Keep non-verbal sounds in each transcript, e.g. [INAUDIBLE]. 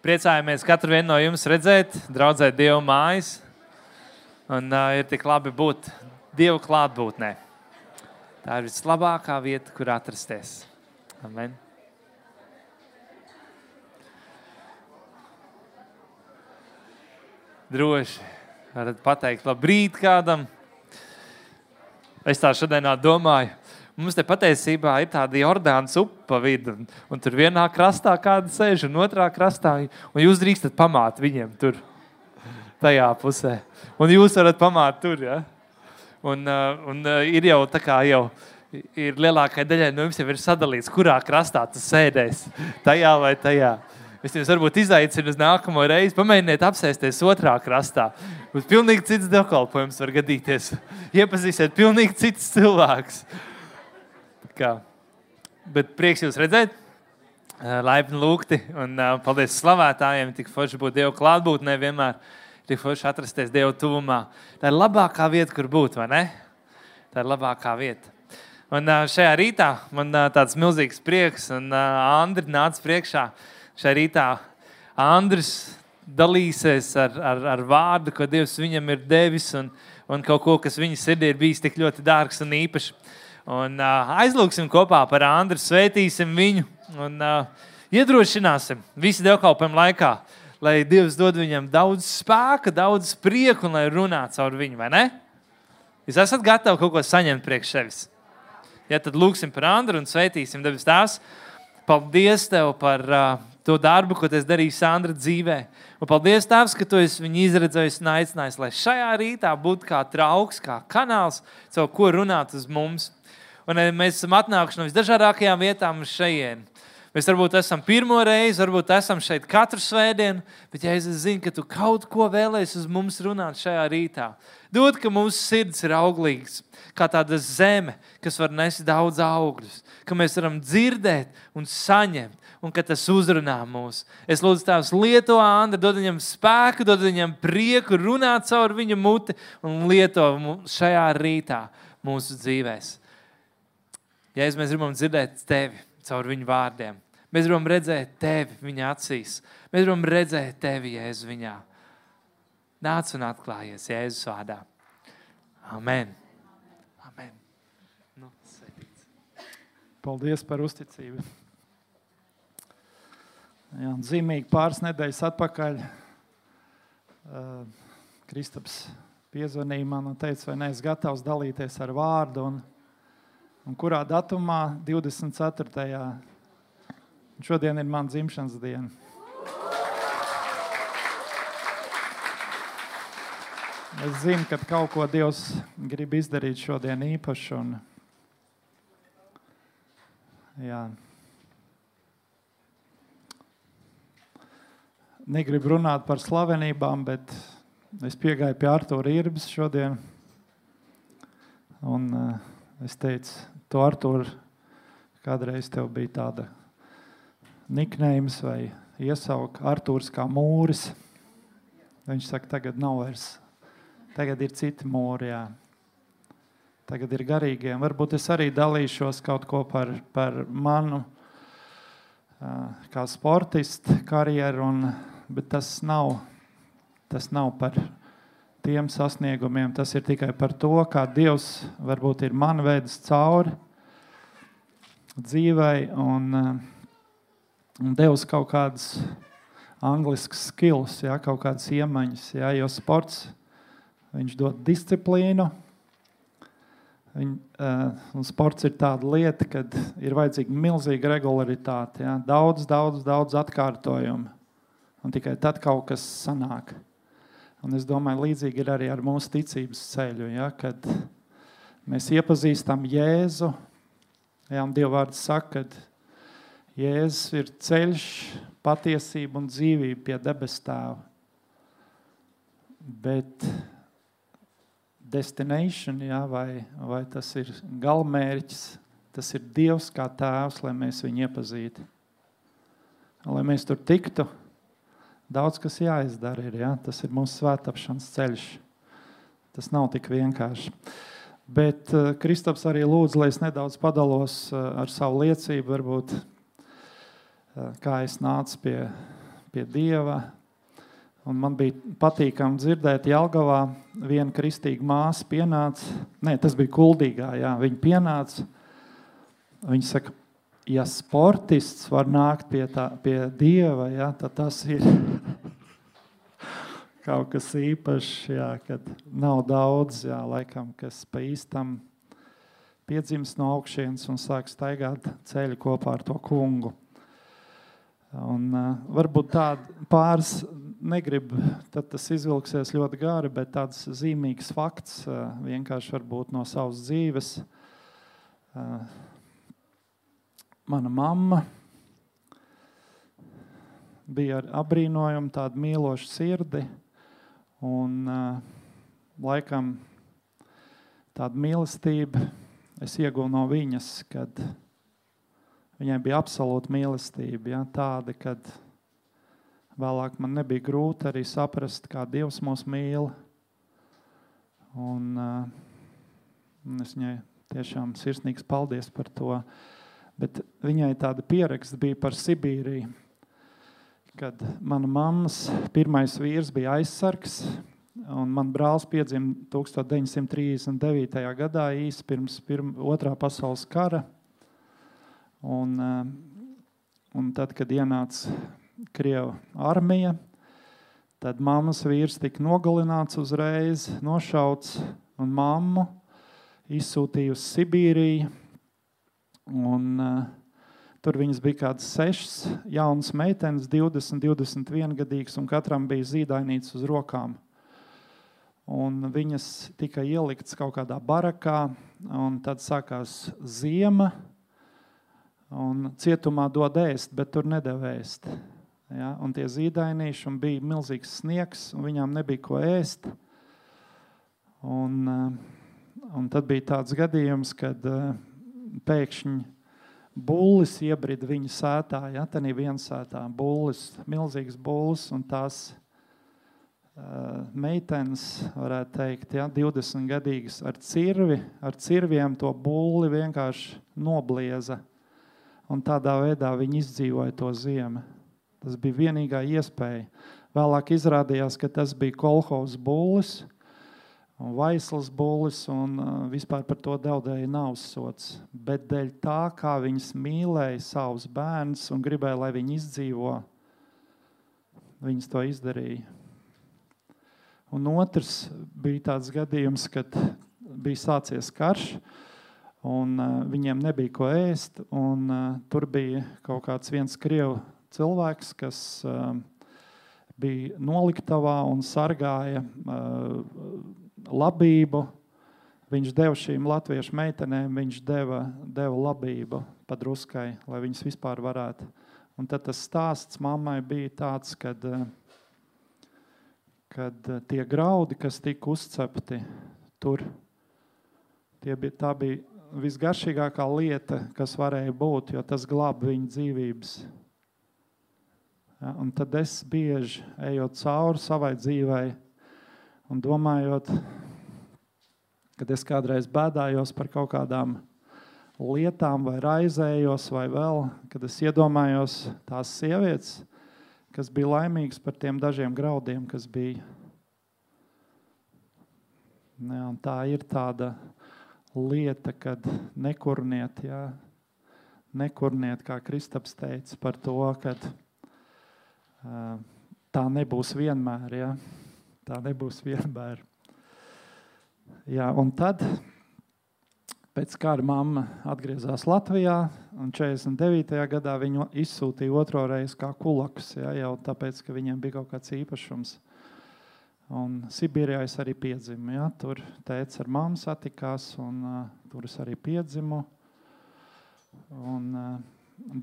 Priecājamies katru vienu no jums redzēt, draudzēt Dieva mājas. Un uh, ir tik labi būt Dieva klātbūtnē. Tā ir vislabākā vieta, kur atrasties. Amen. Droši varat pateikt, labrīt kādam. Es tā šodien domāju, Mums te patiesībā ir tāda Jordānas upe pa vidu, un, un tur vienā krastā kāda sēž, un otrā krastā, un jūs drīkstat pamāt viņiem tur, tajā pusē. Un jūs varat pamāt tur, ja? Un, uh, un uh, ir jau tā kā jau ir lielākai daļai no jums jau ir sadalīts, kurā krastā tas sēdēs, tajā vai tajā. Es jums varbūt izaicinu uz nākamo reizi, pamēģiniet apsēsties otrā krastā. Būs pilnīgi cits dekolpojums, var gadīties. Iepazīsiet pilnīgi cits cilvēks. Kā. Bet prieks jūs redzēt, laipni lūgti un paldies slavētājiem. Tik forši būt Dieva klātbūtnē vienmēr, tik forši atrasties Dieva tuvumā. Tā ir labākā vieta, kur būt, vai ne? Tā ir labākā vieta. Un šajā rītā man tāds milzīgs prieks, un Andri nāca priekšā. Šajā rītā Andris dalīsies ar, ar, ar vārdu, ko Dievs viņam ir devis, un, un kaut ko, kas viņa sirdī ir bijis tik ļoti dārgs un īpašs. Un, uh, aizlūgsim kopā par Andru, sveitīsim viņu un uh, iedrošināsim visu dievkalpojumu laikā, lai Dievs dod viņam daudz spēka, daudz prieku un lai runātu caur viņu, vai ne? Jūs esat gatavi kaut ko saņemt priekš sevis. Ja tad lūgsim par Andru un sveitīsim debes tās. Paldies tev par uh, to darbu, ko es darīju Sandra dzīvē. Un paldies, Tēvs, ka tu viņu izredzējis un aicinājis, lai šajā rītā būtu kā trauks, kā kanāls, caur ko runāt uz mums. Un eh, mēs esam atnākuši no visdažādākajām vietām šejienes. Mēs varbūt esam pirmo reizi, varbūt esam šeit katru svētdienu, bet ja es zinu, ka tu kaut ko vēlēsies uz mums runāt šajā rītā, dod, ka mūsu sirds ir auglīgs, kā tāda zeme, kas var nest daudz augļus, ka mēs varam dzirdēt un saņemt, un ka tas uzrunā mūs. Es lūdzu, Tēvs, lieto Andru, dod viņam spēku, dod viņam prieku, runāt caur viņa muti un lieto šajā rītā mūsu dzīvēm. Jēzus, mēs gribam dzirdēt tevi caur viņu vārdiem. Mēs gribam redzēt tevi viņa acīs. Mēs gribam redzēt tevi, Jēzus, viņā. Nāc un atklājies Jēzus vārdā. Amen. Amen. Nu. Paldies par uzticību. Jā, zīmīgi pāris nedēļas atpakaļ uh, Kristaps piezvanīja man un teica, vai neesmu gatavs dalīties ar vārdu. Un, Un kurā datumā? 24. Šodien ir mans dzimšanas diena. Es zinu, ka kaut ko Dievs grib izdarīt šodien īpaši. Un, jā. Negribu runāt par slavenībām, bet es piegāju pie Arthūra Irbas šodien. Un, uh, Es teicu, tu Artur, kādreiz tev bija tāda niknējums vai iesauka Artūrs kā mūris. Viņš saka, tagad nav vairs. Tagad ir citi mūri, jā. Tagad ir garīgiem. Varbūt es arī dalīšos kaut ko par, par manu kā sportistu karjeru, un, bet tas nav, tas nav par tiem sasniegumiem. Tas ir tikai par to, kā Dievs varbūt ir man veidis cauri dzīvei un, eh, un devis kaut kādas angliskas skills, ja, kaut kādas iemaņas. Ja, jo sports viņš dod disciplīnu. Viņ, uh, sports ir tāda lieta, ka ir vajadzīga milzīga regularitāte, ja, daudz, daudz, daudz atkārtojumu. Un tikai tad kaut kas sanāk. Un es domāju, līdzīgi ir arī ar mūsu ticības ceļu, ja, kad mēs iepazīstam Jēzu. Ja, Dieva vārds saka, ka Jēzus ir ceļš, patiesība un dzīvība pie debes tēva. Bet destination, ja, vai, vai tas ir galmērķis, tas ir Dievs kā tēvs, lai mēs viņu iepazītu. Lai mēs tur tiktu, Daudz kas jāizdara, ir, ja? tas ir mūsu svētāpšanas ceļš. Tas nav tik vienkārši. Bet uh, Kristaps arī lūdz, lai es nedaudz padalos uh, ar savu liecību, varbūt uh, kā es nācu pie, pie Dieva. Un man bija patīkami dzirdēt, ka Jālgavā viena kristīga māsa pienāca. Nē, tas bija Kuldīgā. Jā, viņa pienāca. Viņa saka, ja sportists var nākt pie, tā, pie Dieva, jā, tad tas ir [LAUGHS] kaut kas īpašs. Jā, kad nav daudz, jā, laikam, kas pa īstam piedzimst no augšas un sāk staigāt ceļu kopā ar to kungu. Un, uh, varbūt tāda pāris negribu, tad tas izvilksies ļoti gari, bet tāds zīmīgs fakts uh, vienkārši varbūt no savas dzīves. Uh, mana mamma bija ar apbrīnojumu, tādu mīlošu sirdi. Un, uh, laikam tāda mīlestība es ieguvu no viņas, kad Viņai bija absolūta mīlestība, ja, tāda, kad vēlāk man nebija grūti arī saprast, kā Dievs mūs mīl. Un, uh, es viņai tiešām sirsnīgs paldies par to. Bet viņai tāda pieraksts bija par Sibīriju, kad mana mammas pirmais vīrs bija aizsargs, un man brālis piedzima 1939. gadā, īsi pirms pirma, otrā pasaules kara. Un, eh, un tad, kad ienāca Krievijas armija, tad mammas vīrs tika nogalināts uzreiz, nošauts, un mammu izsūtīja uz Sibīriju. Un, uh, tur viņas bija kaut kādas sešas jaunas meitenes, 20, 21 gadīgas, un katram bija zīdainīts uz rokām. Un viņas tika ieliktas kaut kādā barakā, un tad sākās ziema. Cietumā dod ēst, bet tur nedēļ ēst. Ja? Un tie zīdainīši bija milzīgs sniegs, un viņām nebija ko ēst. Un, eh, un tad bija tāds gadījums, kad eh, pēkšņi bullis iebrida viņa sētā. Ja? Tā bija viena sētā, bullis, milzīgs bullis, un tās uh, meitenes, varētu teikt, ja? 20 gadīgas ar cirvi, ar cirviem to bulli vienkārši noblieza un tādā veidā viņi izdzīvoja to ziemu. Tas bija vienīgā iespēja. Vēlāk izrādījās, ka tas bija kolhovs bullis un vaisls bullis, un uh, vispār par to daudēja nav sots. Bet dēļ tā, kā viņas mīlēja savus bērnus un gribēja, lai viņi izdzīvo, viņas to izdarīja. Un otrs bija tāds gadījums, kad bija sācies karš, un uh, viņiem nebija ko ēst. Un, uh, tur bija kaut kāds viens krievu cilvēks, kas bija noliktavā un sargāja uh, labību. Viņš deva šīm latviešu meitenēm, viņš deva, deva labību padruskai, lai viņas vispār varētu. Un tad tas stāsts mammai bija tāds, kad, kad tie graudi, kas tika uzcepti tur, tie bija, tā bija visgaršīgākā lieta, kas varēja būt, jo tas glāb viņa dzīvības. Ja, un tad es bieži ejot cauri savai dzīvei un domājot, kad es kādreiz bēdājos par kaut kādām lietām, vai raizējos, vai vēl, kad es iedomājos tās sievietes, kas bija laimīgas par tiem dažiem graudiem, kas bija. Ja, tā ir tāda lieta, kad nekurniet, jā, nekurniet, kā Kristaps teica par to, ka uh, tā nebūs vienmēr, jā, tā nebūs vienmēr. Jā, un tad, pēc kara mamma atgriezās Latvijā, un 49. gadā viņu izsūtīja otro reizi kā kulakus, jā, jau tāpēc, ka viņiem bija kaut kāds īpašums. Un Sibīrijā es arī piedzimu. Ja? Tur tēvs ar mammu satikās, un uh, tur es arī piedzimu. Un, uh,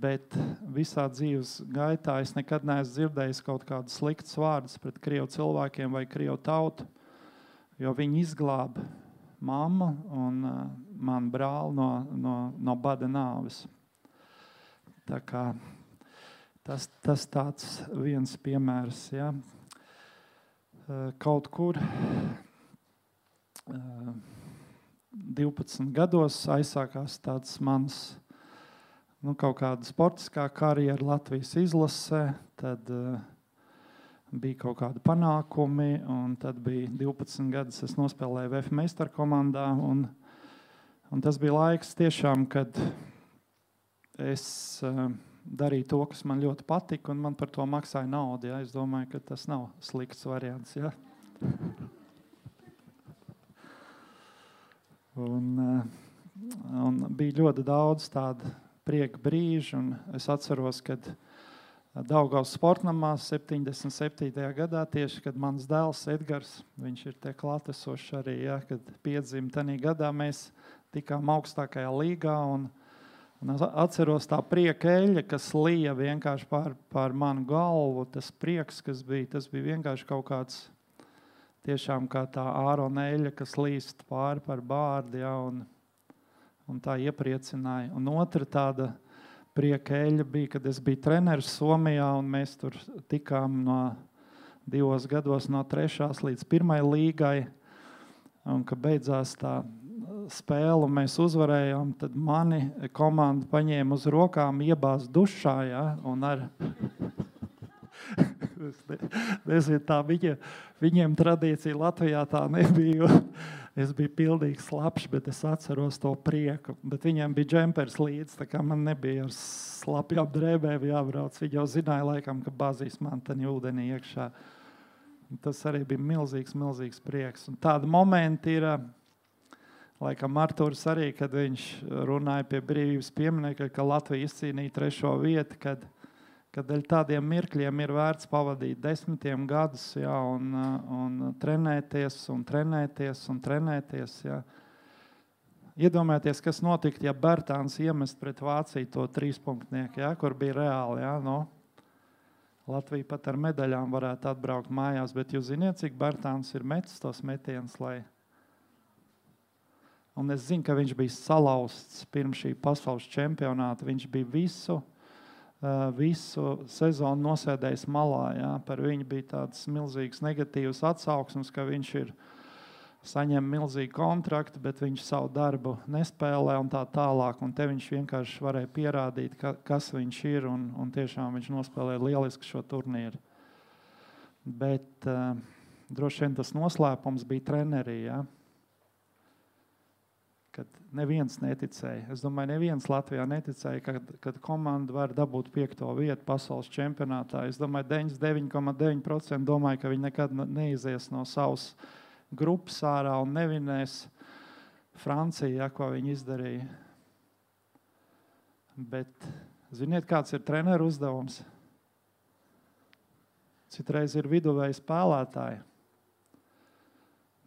bet visā dzīves gaitā es nekad neesmu dzirdējis kaut kādus sliktus vārdus pret krievu cilvēkiem vai krievu tautu, jo viņi izglāba mammu un uh, manu brāli no, no, no bada nāves. Tā kā, tas, tas tāds viens piemērs. Ja? Eh, kaut kur 12 eh, gados aizsākās tāds mans nu, kaut kāda sportiskā karjera Latvijas izlasē. Tad uh, bija kaut kādi panākumi. Tad bija 12 gadus, es nospēlēju VF Meistaru komandā. Un, un tas bija laiks, tiešām, kad es uh, darīju to, kas man ļoti patika, un man par to maksāja naudu. Ja? Es domāju, ka tas nav slikts variants. Ja? un, uh, un bija ļoti daudz tādu prieka brīžu, un es atceros, kad Daugaus sportnamā 77. gadā, tieši kad mans dēls Edgars, viņš ir te klātesošs arī, ja, kad piedzima tajā gadā, mēs tikām augstākajā līgā. Un, un es atceros tā prieka eļļa, kas lija vienkārši pār, pār manu galvu. Tas prieks, kas bija, tas bija vienkārši kaut kāds, tiešām kā tā ārona eļļa, kas līst pāri par bārdu, ja, un, un tā iepriecināja. Un otra tāda prieka eļļa bija, kad es biju treneris Somijā, un mēs tur tikām no divos gados, no trešās līdz pirmai līgai. Un kad beidzās tā spēle, un mēs uzvarējām, tad mani komanda paņēma uz rokām, iebāz dušā. Ja, ar... [LAUGHS] Nezinu, tā viņa, viņiem tradīcija Latvijā tā nebija. Es biju pilnīgi slapjš, bet es atceros to prieku. Bet viņiem bija džempers līdzi, tā kā man nebija ar slapjām drēbēm jābrauc. Viņi jau zināja, laikam, ka bazīs man tajā ūdenī iekšā. Tas arī bija milzīgs, milzīgs prieks. Un tādi momenti ir, laikam, Arthurs arī, kad viņš runāja pie brīvības pieminiekta, ka Latvija izcīnīja trešo vietu, kad ka dēļ tādiem mirkļiem ir vērts pavadīt desmitiem gadus, ja, un, un trenēties, un trenēties, un trenēties. Ja. Iedomājieties, kas notiktu, ja Bērtāns iemest pret Vāciju to trīspunktnieku, ja, kur bija reāli. Ja, no. Latvija pat ar medaļām varētu atbraukt mājās, bet jūs zināt, cik Bērtāns ir metis tos metienus. Un es zinu, ka viņš bija salauzts pirms šī pasaules čempionāta. Viņš bija visu visu sezonu nosēdējis malā. Jā. Par viņu bija tāds milzīgs negatīvs atsauksmes, ka viņš ir saņem milzīgu kontraktu, bet viņš savu darbu nespēlē un tā tālāk. Un te viņš vienkārši varēja pierādīt, ka, kas viņš ir, un, un tiešām viņš nospēlēja lieliski šo turnīru. Bet uh, droši vien tas noslēpums bija trenerī. Ja? Kad neviens neticēja. Es domāju, neviens Latvijā neticēja, ka kad komanda var dabūt piekto vietu pasaules čempionātā. Es domāju, 99,9% domāju, ka viņi nekad neizies no savas grupas ārā un nevinēs Franciju, ja, ko viņi izdarīja. Bet ziniet, kāds ir treneru uzdevums? Citreiz ir viduvēji spēlētāji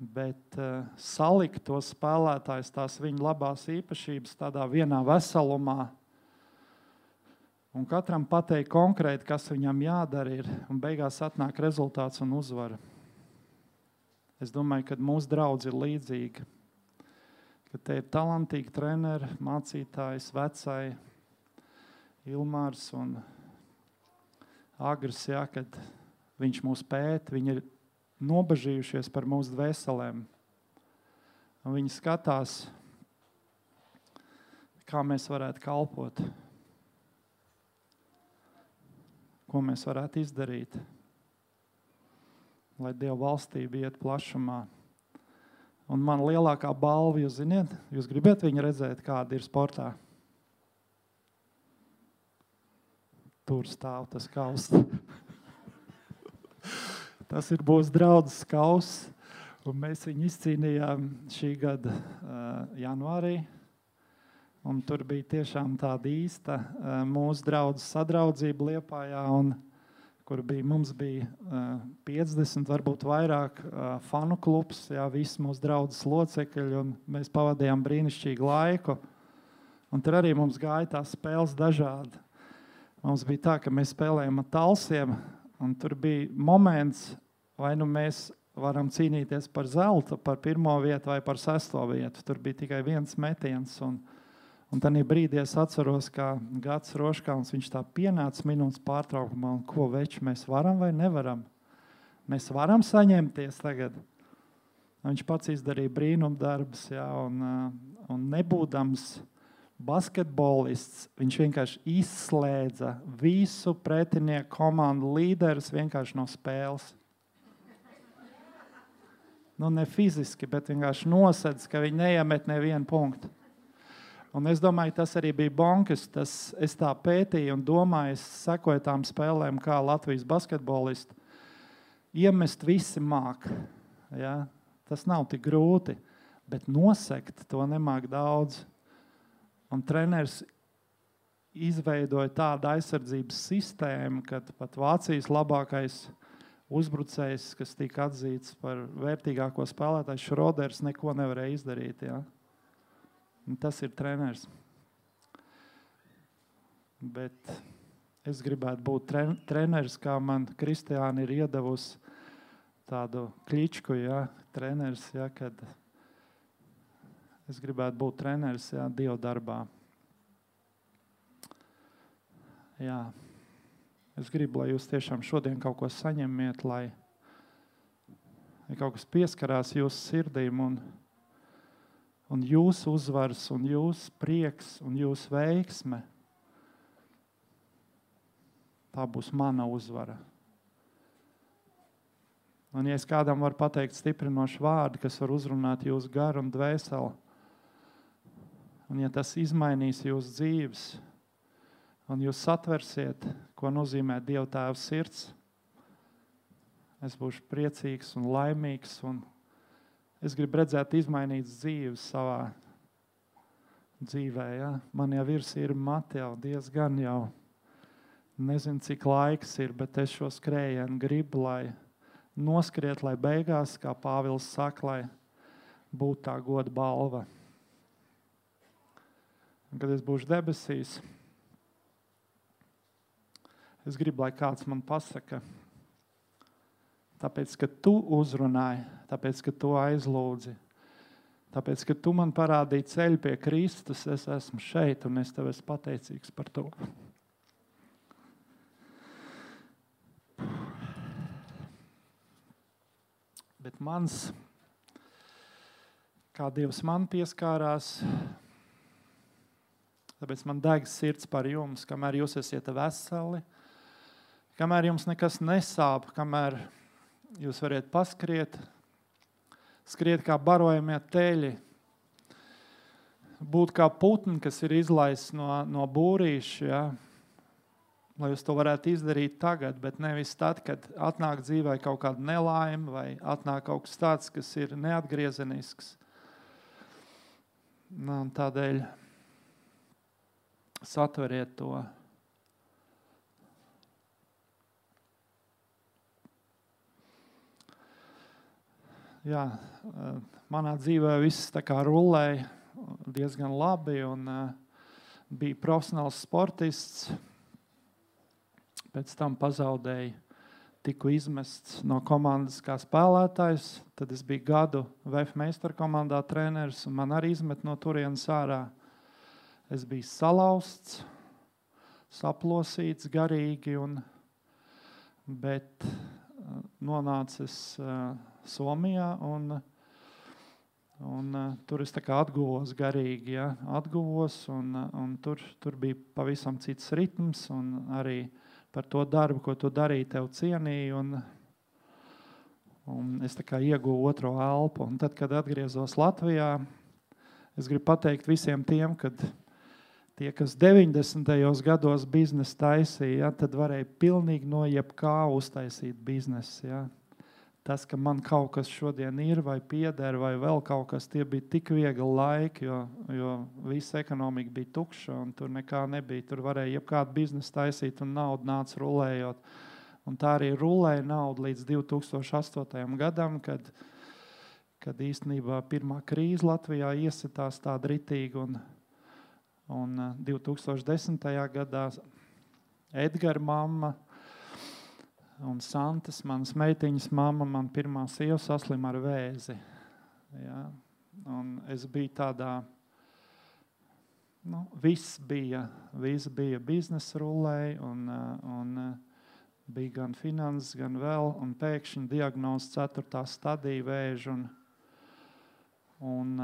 bet uh, salikt tos spēlētājus, tās viņa labās īpašības tādā vienā veselumā. Un katram pateikt konkrēti, kas viņam jādara, ir, un beigās atnāk rezultāts un uzvara. Es domāju, ka mūsu draugs ir līdzīga. Ka te ir talantīgi treneri, mācītājs, vecai, Ilmārs un Agris, ja, kad viņš mūs pēta, viņi ir nobežījušies par mūsu dvēselēm. Un viņi skatās, kā mēs varētu kalpot, ko mēs varētu izdarīt, lai Dieva valstība iet plašumā. Un man lielākā balva, jūs zināt, jūs gribat viņu redzēt, kāda ir sportā. Tur stāv tas kausts. Tas ir mūsu draugs Kauss. Mēs viņu izcīnījām šī gada uh, janvārī. Un tur bija tiešām tāda īsta uh, mūsu draugu sadraudzība Lietpājā, un, kur bija, mums bija uh, 50, varbūt vairāk uh, fanu klubs, jā, visi mūsu draugu locekļi, un mēs pavadījām brīnišķīgu laiku. Un tur arī mums gāja tās spēles dažādi. Mums bija tā, ka mēs spēlējām ar talsiem, Un tur bija moments, vai nu mēs varam cīnīties par zelta, par pirmo vietu vai par sesto vietu. Tur bija tikai viens metiens. Un, un tad brīdī es atceros, kā Gats Roškāns tā pienāca minūtes pārtraukumā, un ko veči mēs varam vai nevaram. Mēs varam saņemties tagad. Viņš pats izdarīja brīnumdarbus, ja, un, un nebūdams basketbolists. Viņš vienkārši izslēdza visu pretinieku komandu līderus no spēles. Nu, ne fiziski, bet vienkārši nosedz, ka viņi neiemet nevienu punktu. Un es domāju, tas arī bija Bonkas. Tas, es tā pētīju un domāju, es sekoju tām spēlēm, kā Latvijas basketbolisti. Iemest visi māk. Ja? Tas nav tik grūti, bet nosegt to nemāk daudz. Un treneris izveidoja tādu aizsardzības sistēmu, kad pat Vācijas labākais uzbrucējs, kas tika atzīts par vērtīgāko spēlētāju, Šroders, neko nevarēja izdarīt. Ja? Un tas ir treneris. Bet es gribētu būt tre treneris, kā man Kristiāna ir iedavusi tādu kličku, ja, treneris, ja, kad es gribētu būt treneris ja, Dieva darbā. Jā. Es gribu, lai jūs tiešām šodien kaut ko saņemiet, lai, kaut kas pieskarās jūsu sirdīm un, un jūsu uzvaras, un jūsu prieks un jūsu veiksme. Tā būs mana uzvara. Un, ja es kādam varu pateikt stiprinošu vārdu, kas var uzrunāt jūsu garu un dvēseli, un ja tas izmainīs jūsu dzīves, un jūs satversiet, ko nozīmē Dieva tēva sirds, es būšu priecīgs un laimīgs. Un es gribu redzēt, izmainītas dzīves savā dzīvē. Ja? Man jau ir sirds mati jau diezgan jau. Nezinu, cik laiks ir, bet es šo skrējienu gribu, lai noskriet, lai beigās, kā Pāvils saka, lai būtu tā goda balva. Kad es būšu debesīs, es gribu, lai kāds man pasaka, tāpēc, ka tu uzrunāji, tāpēc, ka tu aizlūdzi, tāpēc, ka tu man parādīji ceļu pie Kristus, es esmu šeit un es tev esmu pateicīgs par to. Bet mans, kā Dievs man pieskārās, tāpēc man deg sirds par jums, kamēr jūs esat veseli, kamēr jums nekas nesāp, kamēr jūs varat paskriet, skriet kā barojamie teļi, būt kā putni, kas ir izlaists no, no būrīša. Ja? lai jūs to varētu izdarīt tagad, bet nevis tad, kad atnāk dzīvē kaut kāda nelaime vai atnāk kaut kas tāds, kas ir neatgriezenisks. Nu, tādēļ satveriet to. Jā, manā dzīvē viss tā kā rullēja diezgan labi un uh, bija profesionāls sportists pēc tam pazaudēju, tiku izmests no komandas kā spēlētājs. Tad es biju gadu VF meistara komandā treneris, un man arī izmet no turienes ārā. Es biju salauzts, saplosīts garīgi, un, bet uh, nonācis uh, Somijā. Un, Un, uh, tur es atguvos garīgi, ja, atguvos, un, un tur, tur bija pavisam cits ritms. Arī par to darbu, ko tu darīji, tev cienīju. Un, un es ieguvu otro elpu. Un tad, kad atgriezos Latvijā, es gribu pateikt visiem tiem, ka tie, kas 90. gados biznesa taisīja, ja, tad varēja pilnīgi no jebkā uztaisīt biznesu. Ja tas, ka man kaut kas šodien ir, vai pieder, vai vēl kaut kas, tie bija tik viegli laiki, jo, jo visa ekonomika bija tukša un tur nekā nebija. Tur varēja jebkādu biznesu taisīt un naudu nāca rulējot. Un tā arī rulēja naudu līdz 2008. gadam, kad, kad īstenībā pirmā krīze Latvijā iesitās tā dritīgi. Un, un 2010. gadā Edgara mamma un Santas, manas meitiņas mamma, man pirmā sieva saslima ar vēzi. Ja? Un es biju tādā, nu, viss bija, viss bija biznesa rullē, un, un bija gan finanses, gan vēl, un pēkšņi diagnoz ceturtā stadija vēža. Un, un,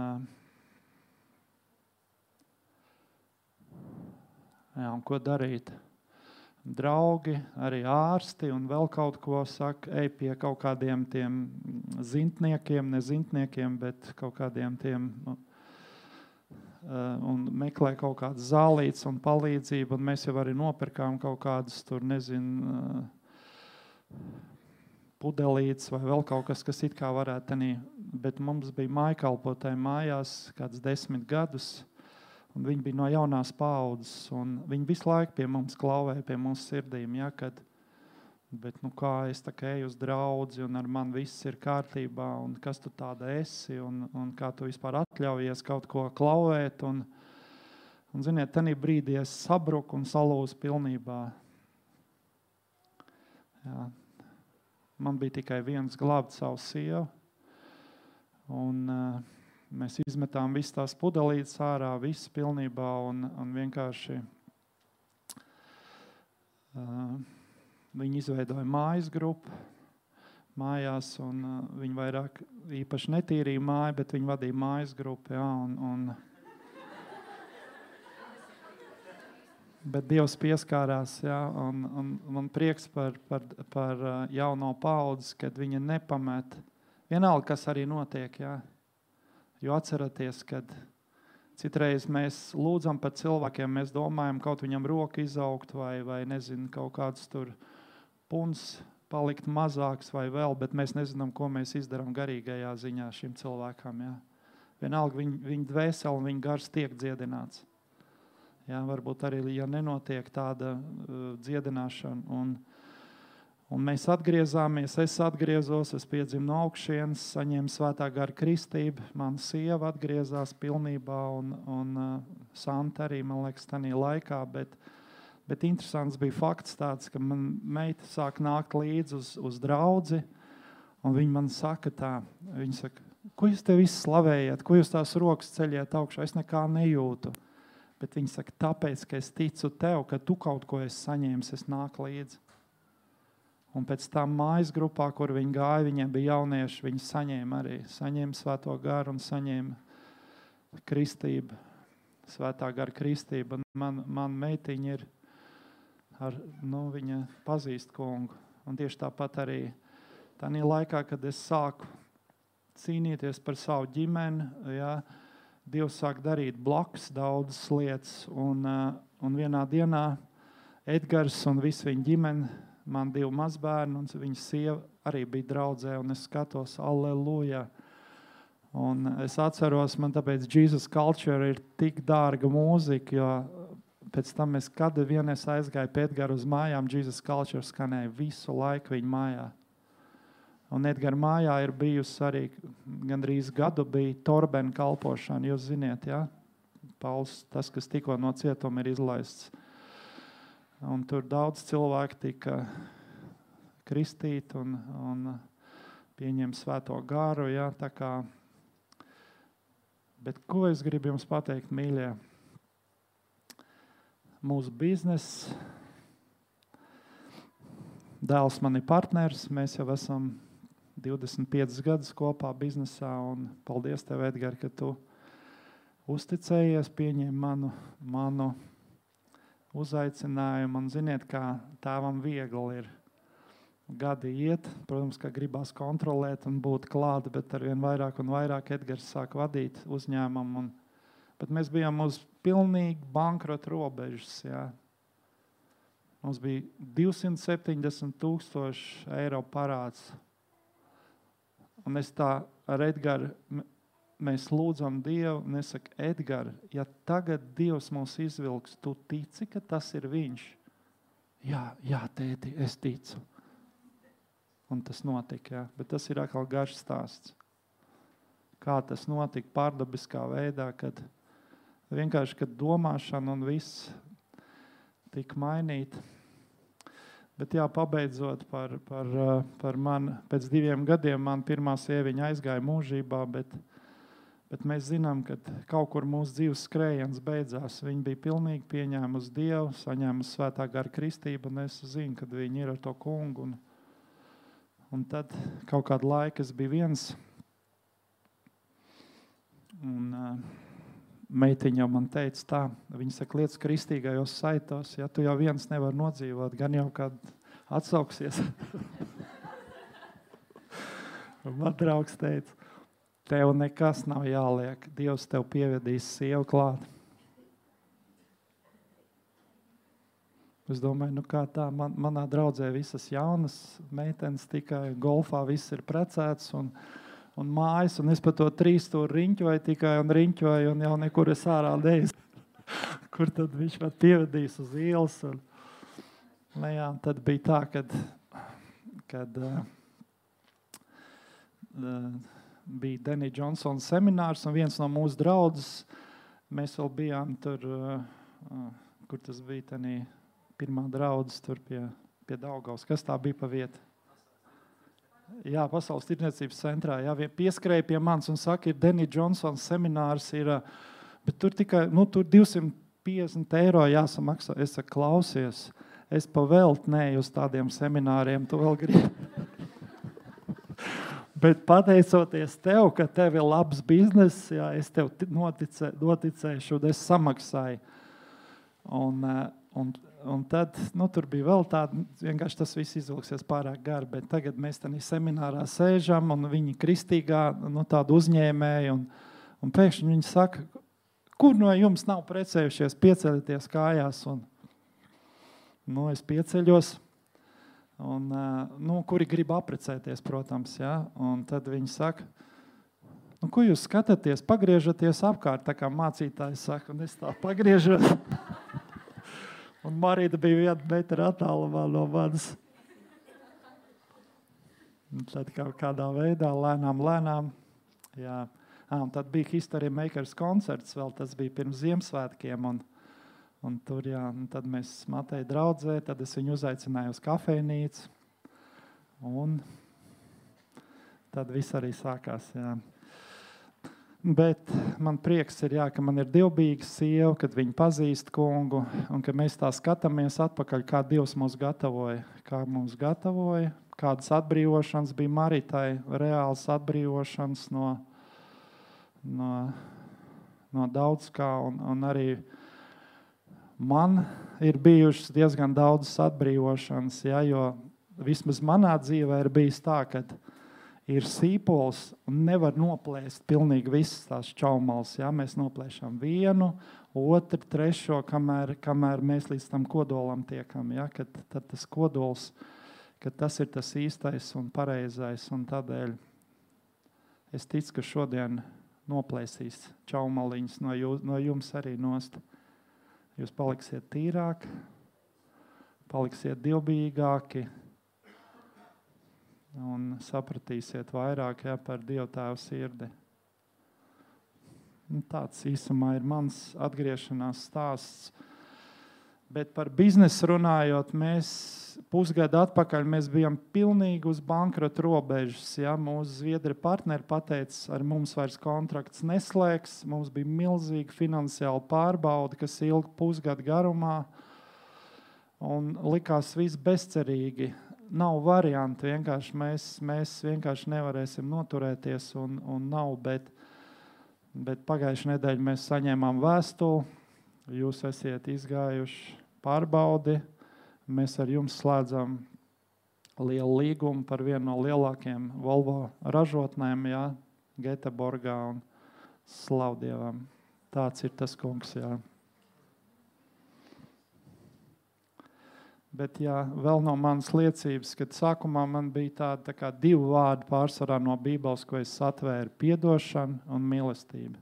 Jā, un ko darīt? Draugi, arī ārsti un vēl kaut ko saka, ej pie kaut kādiem tiem zintniekiem, ne zintniekiem, bet kaut kādiem tiem nu, un meklē kaut kādas zālītes un palīdzību. Un mēs jau arī nopirkām kaut kādus tur, nezinu, pudelītes vai vēl kaut kas, kas it kā varētu tenī. Bet mums bija mājkalpotāji mājās kāds desmit gadus. Un viņi bija no jaunās paudzes, un viņi visu laiku pie mums klauvēja, pie mūsu sirdīm. Ja, kad, bet, nu, kā es eju uz draugu, un ar mani viss ir kārtībā, un kas tu tāda esi, un, un kā tu vispār atļaujies kaut ko klauvēt. Un, un ziniet, tajā brīdī es sabruku un salūzu pilnībā. Jā. Man bija tikai viens glābt savu sievu. Un, uh, Mēs izmetām visas tās pudelītes ārā, visas pilnībā un, un vienkārši uh, viņi izveidoja mājas grupu mājās, un uh, viņi vairāk īpaši netīrīja māju, bet viņi vadīja mājas grupu. Jā, un, un, Bet Dievs pieskārās, jā, un, un man prieks par, par, par jauno paudzi, kad viņa nepamet. Vienalga, kas arī notiek. Jā. Jo atcerieties, kad citreiz mēs lūdzam par cilvēkiem, mēs domājam, kaut viņam roka izaugt vai, vai nezinu, kaut kāds tur puns palikt mazāks vai vēl, bet mēs nezinām, ko mēs izdarām garīgajā ziņā šim cilvēkam. Jā. Vienalga viņa, viņa dvēsele un viņa gars tiek dziedināts. Jā, varbūt arī, ja nenotiek tāda uh, dziedināšana. Un, uh, Un mēs atgriezāmies, es atgriezos, es piedzimu no augšas, saņēmu svētā gara kristību. Mana sieva atgriezās pilnībā, un, un uh, Santa arī, man liekas, tajā laikā. Bet, bet interesants bija fakts tāds, ka man meita sāk nākt līdzi uz, uz draugu, un viņa man saka tā, viņa saka, ko jūs te visi slavējat, ko jūs tās rokas ceļiet augšā, es nekā nejūtu. Bet viņa saka, tāpēc, ka es ticu tev, ka tu kaut ko esi saņēmis, es nāku līdzi. Un pēc tam mājas grupā, kur viņi gāja, viņiem bija jaunieši. Viņi saņēma arī saņēma svēto garu un saņēma kristību, svētā gara kristību. Man, man meitiņa ir, ar, nu, viņa pazīst kungu. Un tieši tāpat arī tajā laikā, kad es sāku cīnīties par savu ģimeni, ja, Dievs sāk darīt blakus daudzas lietas. Un, un vienā dienā Edgars un visa viņa ģimene man divi mazbērni, un viņas sieva arī bija draudzē, un es skatos, aleluja. Un es atceros, man tāpēc Jesus Culture ir tik dārga mūzika, jo pēc tam es kad vien es aizgāju Pētgaru uz mājām, Jesus Culture skanēja visu laiku viņa mājā. Un Edgara mājā ir bijusi arī gandrīz gadu bija torbena kalpošana, jūs ziniet, ja? Pauls, tas, kas tikko no cietuma ir izlaists. Un tur daudz cilvēku tika kristīti un, un pieņem svēto gāru. Ja, kā, bet ko es gribu jums pateikt, mīļie? Mūsu biznesa, dēls man ir partneris, mēs jau esam 25 gadus kopā biznesā. Paldies, tev, Edgars, ka tu uzticējies, pieņēmi manu, manu uzaicinājumu. Un ziniet, kā tēvam viegli ir gadi iet. Protams, ka gribās kontrolēt un būt klāt, bet ar vien vairāk un vairāk Edgars sāk vadīt uzņēmumu. Un, bet mēs bijām uz pilnīgi bankrota robežas. Jā. Mums bija 270 tūkstoši eiro parāds. Un es tā ar Edgars mēs lūdzam Dievu, un es saku, Edgars, ja tagad Dievs mūs izvilks, tu tici, ka tas ir Viņš? Jā, jā tēti, es ticu. Un tas notika, jā. bet tas ir atkal garš stāsts. Kā tas notika pārdabiskā veidā, kad vienkārši kad domāšana un viss tika mainīta. Bet, jā, pabeidzot par, par, par mani, pēc diviem gadiem man pirmā sieviņa aizgāja mūžībā, bet, uh, Bet mēs zinām, ka kaut kur mūsu dzīves skrējiens beidzās. Viņi bija pilnīgi pieņēmuši Dievu, saņēmuši svētā gara kristību, un es zinu, kad viņi ir ar to kungu. Un, un tad kaut kādu laiku es biju viens. Un, uh, meitiņa jau man teica, tā, viņa saka, lietas kristīgajos saitos, ja tu jau viens nevar nodzīvot, gan jau kad atsauksies. [LAUGHS] man draugs teica, tev nekas nav jāliek, Dievs tev pievedīs sievu klāt. Es domāju, nu kā tā, man, manā draudzē visas jaunas meitenes tikai golfā, viss ir precēts un, un mājas, un es pa to trīs tur riņķoju tikai un riņķoju, un jau nekur es ārā neeju. [LAUGHS] Kur tad viņš man pievedīs uz ielas? Un, nu jā, tad bija tā, kad, kad uh, uh, bija Denija Johnsona seminārs, un viens no mūsu draugiem, mēs vēl bijām tur, uh, uh, kur tas bija. Tenī, pirmā draudzes tur pie, pie Daugaus. Kas tā bija pa vietu? Jā, Pasaules tirdzniecības centrā. Jā, pieskrēja pie manis un saka, ir Denija Johnsona seminārs, ir, bet tur tikai nu, tur 250 eiro jāsamaksā. Es saku, klausies, es pavēltu neju uz tādiem semināriem, tu vēl gribi. Bet pateicoties tev, ka tev ir labs bizness, jā, es tev noticē, noticēšu, un es samaksāju. Un, un un tad nu, tur bija vēl tāda, vienkārši tas viss izvilksies pārāk gari. Bet tagad mēs tādā seminārā sēžam, un viņi ir kristīgā, nu, tāda uzņēmēja. Un, un pēkšņi viņi saka, kur no jums nav precējušies, pieceļieties kājās. Un, nu, es pieceļos. Un, nu, kuri grib apprecēties, protams, ja? un tad viņi saka, nu, ko jūs skatāties, pagriežaties apkārt, tā kā mācītājs saka, un es tā pagriežos. [LAUGHS] Un Marija bija viena metra attālumā no manis. Tad kaut kādā veidā, lēnām, lēnām. Jā. À, tad bija History Makers koncerts, vēl tas bija pirms Ziemassvētkiem. Un, un tur jā, un tad mēs matēji draudzē, tad es viņu uzaicināju uz kafejnīcu. Un tad viss arī sākās. Jā. Bet man prieks ir, jā, ka man ir dievbijīga sieva, kad viņa pazīst kungu, un ka mēs tā skatāmies atpakaļ, kā Dievs mūs gatavoja. Kā mums gatavoja, kādas atbrīvošanas bija Maritai, reāls atbrīvošanas no, no, no daudz kā, un, un arī man ir bijušas diezgan daudzas atbrīvošanas, ja, jo vismaz manā dzīvē ir bijis tā, ka ir sīpols un nevar noplēst pilnīgi visas tās čaumalas. Ja? Mēs noplēšam vienu, otru, trešo, kamēr, kamēr mēs līdz tam kodolam tiekam. Ja? Kad, tad tas kodols, kad tas ir tas īstais un pareizais. Un tādēļ es ticu, ka šodien noplēsīs čaumaliņas no, jū, no jums arī nost. Jūs paliksiet tīrāki, paliksiet dievbijīgāki, un sapratīsiet vairāk ja, par Dieva tēva sirdi. Un tāds īsumā ir mans atgriešanās stāsts. Bet par biznesu runājot, mēs pusgadu atpakaļ mēs bijām pilnīgi uz bankrota robežas. Ja? Mūsu zviedri partneri pateica, ar mums vairs kontrakts neslēgs. Mums bija milzīga finansiāla pārbauda, kas ilga pusgadu garumā. Un likās viss bezcerīgi nav variantu. Vienkārši mēs, mēs vienkārši nevarēsim noturēties un, un nav. Bet, bet pagājušajā nedēļā mēs saņēmām vēstuli. Jūs esat izgājuši pārbaudi. Mēs ar jums slēdzam lielu līgumu par vienu no lielākajiem Volvo ražotnēm, jā, Göteborgā un Slavdievam. Tāds ir tas kungs. Jā. Bet jā, vēl no manas liecības, kad sākumā man bija tāda tā divi vārdi pārsvarā no Bībeles, ko es atvēru - atdošana un mīlestība.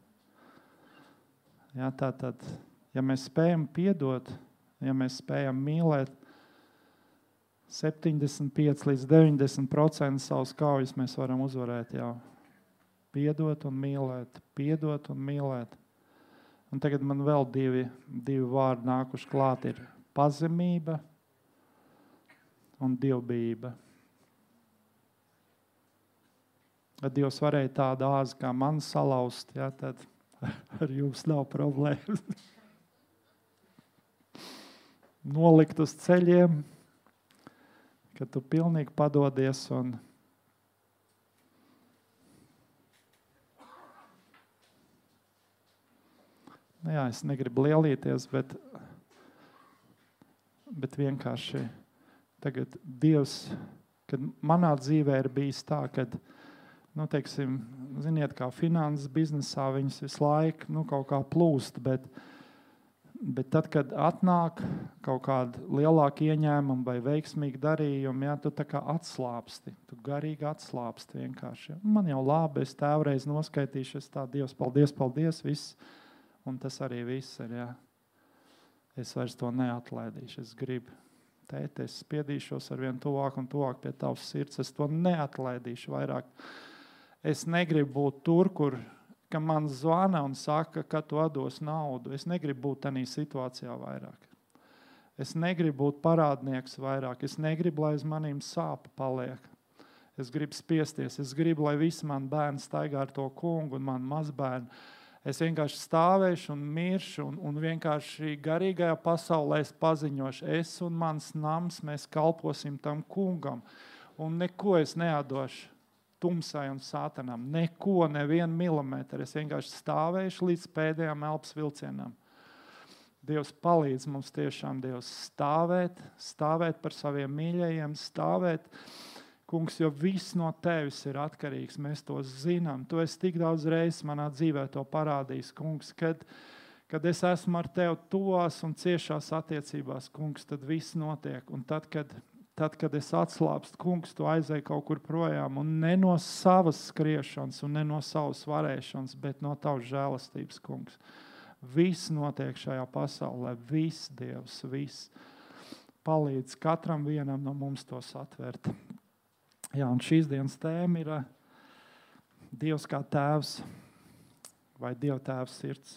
Jā, tā tad, ja mēs spējam piedot, ja mēs spējam mīlēt, 75 līdz 90% savas kaujas mēs varam uzvarēt. Jau. Piedot un mīlēt, piedot un mīlēt. Un tagad man vēl divi, divi vārdi nākuši klāt. Ir pazemība un dievbijība. Ja Dievs varēja tādu āzi kā man salauzt, ja, tad [LAUGHS] ar jums nav problēmas. [LAUGHS] Nolikt uz ceļiem, ka tu pilnīgi padodies un Nu jā, es negribu lielīties, bet, bet vienkārši tagad Dievs, kad manā dzīvē ir bijis tā, ka, nu, teiksim, ziniet, kā finanses biznesā viņas visu laiku nu, kaut kā plūst, bet, bet tad, kad atnāk kaut kāda lielāka ieņēmuma vai veiksmīga darījuma, ja, tu tā kā atslābsti, tu garīgi atslābsti vienkārši. Man jau labi, es tēvreiz noskaitīšu, es tā, Dievs, paldies, paldies, viss Un tas arī viss ir. Jā. Es vairs to neatlaidīšu. Es gribu, tēt, es spiedīšos ar vien tuvāk un tuvāk pie tavas sirds. Es to neatlaidīšu vairāk. Es negribu būt tur, kur man zvana un saka, ka tu dos naudu. Es negribu būt tādā situācijā vairāk. Es negribu būt parādnieks vairāk. Es negribu, lai uz maniem sāpes paliek. Es gribu spiesties. Es gribu, lai visi mani bērni staigā ar to kungu un man mazbērni Es vienkārši stāvēšu un miršu, un, un vienkārši garīgajā pasaulē es paziņošu, es un mans nams, mēs kalposim tam kungam. Un neko es neatdošu tumsai un sātanam. Neko, nevienu milimetru. Es vienkārši stāvēšu līdz pēdējām elpas vilcienam. Dievs palīdz mums tiešām Dievs stāvēt, stāvēt par saviem mīļajiem, stāvēt Kungs, jo viss no tevis ir atkarīgs. Mēs to zinām. Tu esi tik daudz reizes manā dzīvē to parādījis, Kungs. Kad, kad es esmu ar tevi tuvās un ciešās attiecībās, Kungs, tad viss notiek. Un tad, kad, tad, kad es atslābstu, Kungs, tu aizēji kaut kur projām. Un ne no savas skriešanas, un ne no savas varēšanas, bet no tavas žēlastības, Kungs. Viss notiek šajā pasaulē, viss Dievs, viss. Palīdz katram vienam no mums tos atvērt. Jā, un šīs dienas tēma ir eh, Dievs kā tēvs vai Dieva tēvs sirds.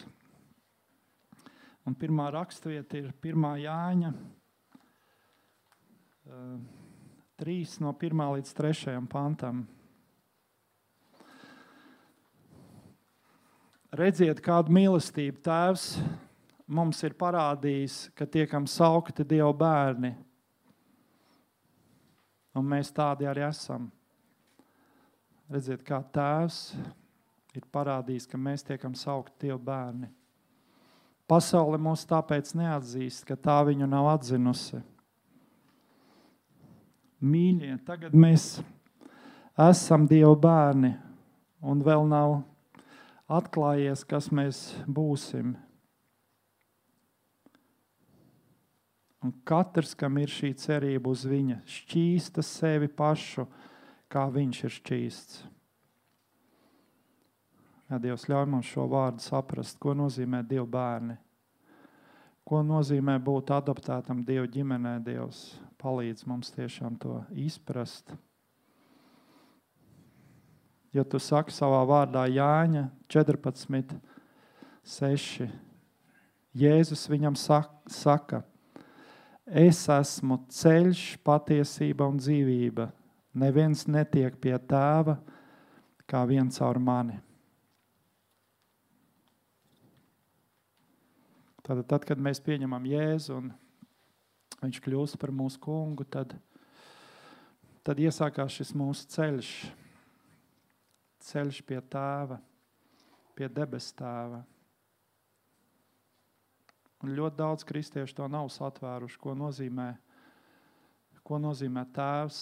Un pirmā raksturvieta ir 1. Jāņa, 3 eh, no 1 līdz 3 pantam. Redziet, kādu mīlestību Tēvs mums ir parādījis, ka tiekam saukti Dieva bērni. Un mēs tādi arī esam. Redziet, kā Tēvs ir parādījis, ka mēs tiekam saukti Dieva bērni. Pasaule mūs tāpēc neatzīst, ka tā viņu nav atzinusi. Mīļie, tagad mēs esam Dieva bērni, un vēl nav atklājies, kas mēs būsim. Un katrs, kam ir šī cerība uz viņa, šķīsta sevi pašu, kā viņš ir šķīsts. Ja Dievs ļauj mums šo vārdu saprast, ko nozīmē Dieva bērni. Ko nozīmē būt adaptētam Dieva ģimenē, Dievs palīdz mums tiešām to izprast. Ja tu saki savā vārdā Jāņa 14, 6, Jēzus viņam saka, Es esmu ceļš, patiesība un dzīvība. Neviens netiek pie tēva kā viens caur mani. Tad, tad, kad mēs pieņemam Jēzu un viņš kļūst par mūsu kungu, tad, tad iesākās šis mūsu ceļš. Ceļš pie tēva, pie debes tēva. Un ļoti daudz kristiešu to nav satvēruši, ko nozīmē, ko nozīmē tēvs.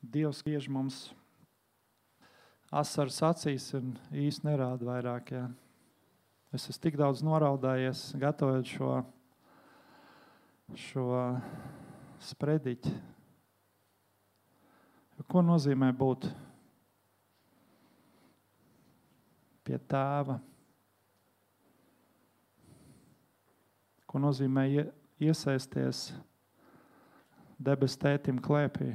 Dievs griež mums asaras acīs un īsti nerāda vairāk. Jā. Es esmu tik daudz noraudājies, gatavojot šo, šo sprediķi. Ko nozīmē būt pie tēva? ko nozīmē iesaisties debes tētim klēpī.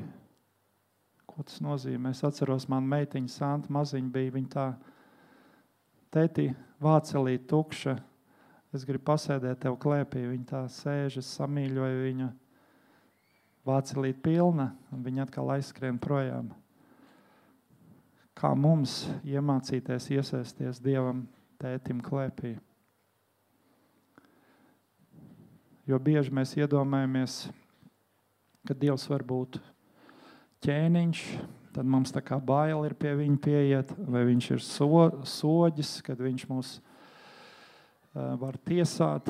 Ko tas nozīmē? Es atceros, man meitiņa Santa maziņa bija. Viņa tā tēti vācelī tukša. Es gribu pasēdēt tev klēpī. Viņa tā sēž, es samīļoju viņu. Vācelīt pilna, un viņa atkal aizskrien projām. Kā mums iemācīties iesaisties Dievam tētim klēpī? Jo bieži mēs iedomājamies, ka Dievs var būt ķēniņš, tad mums tā kā bail ir pie viņa pieiet, vai viņš ir so, soģis, kad viņš mūs var tiesāt,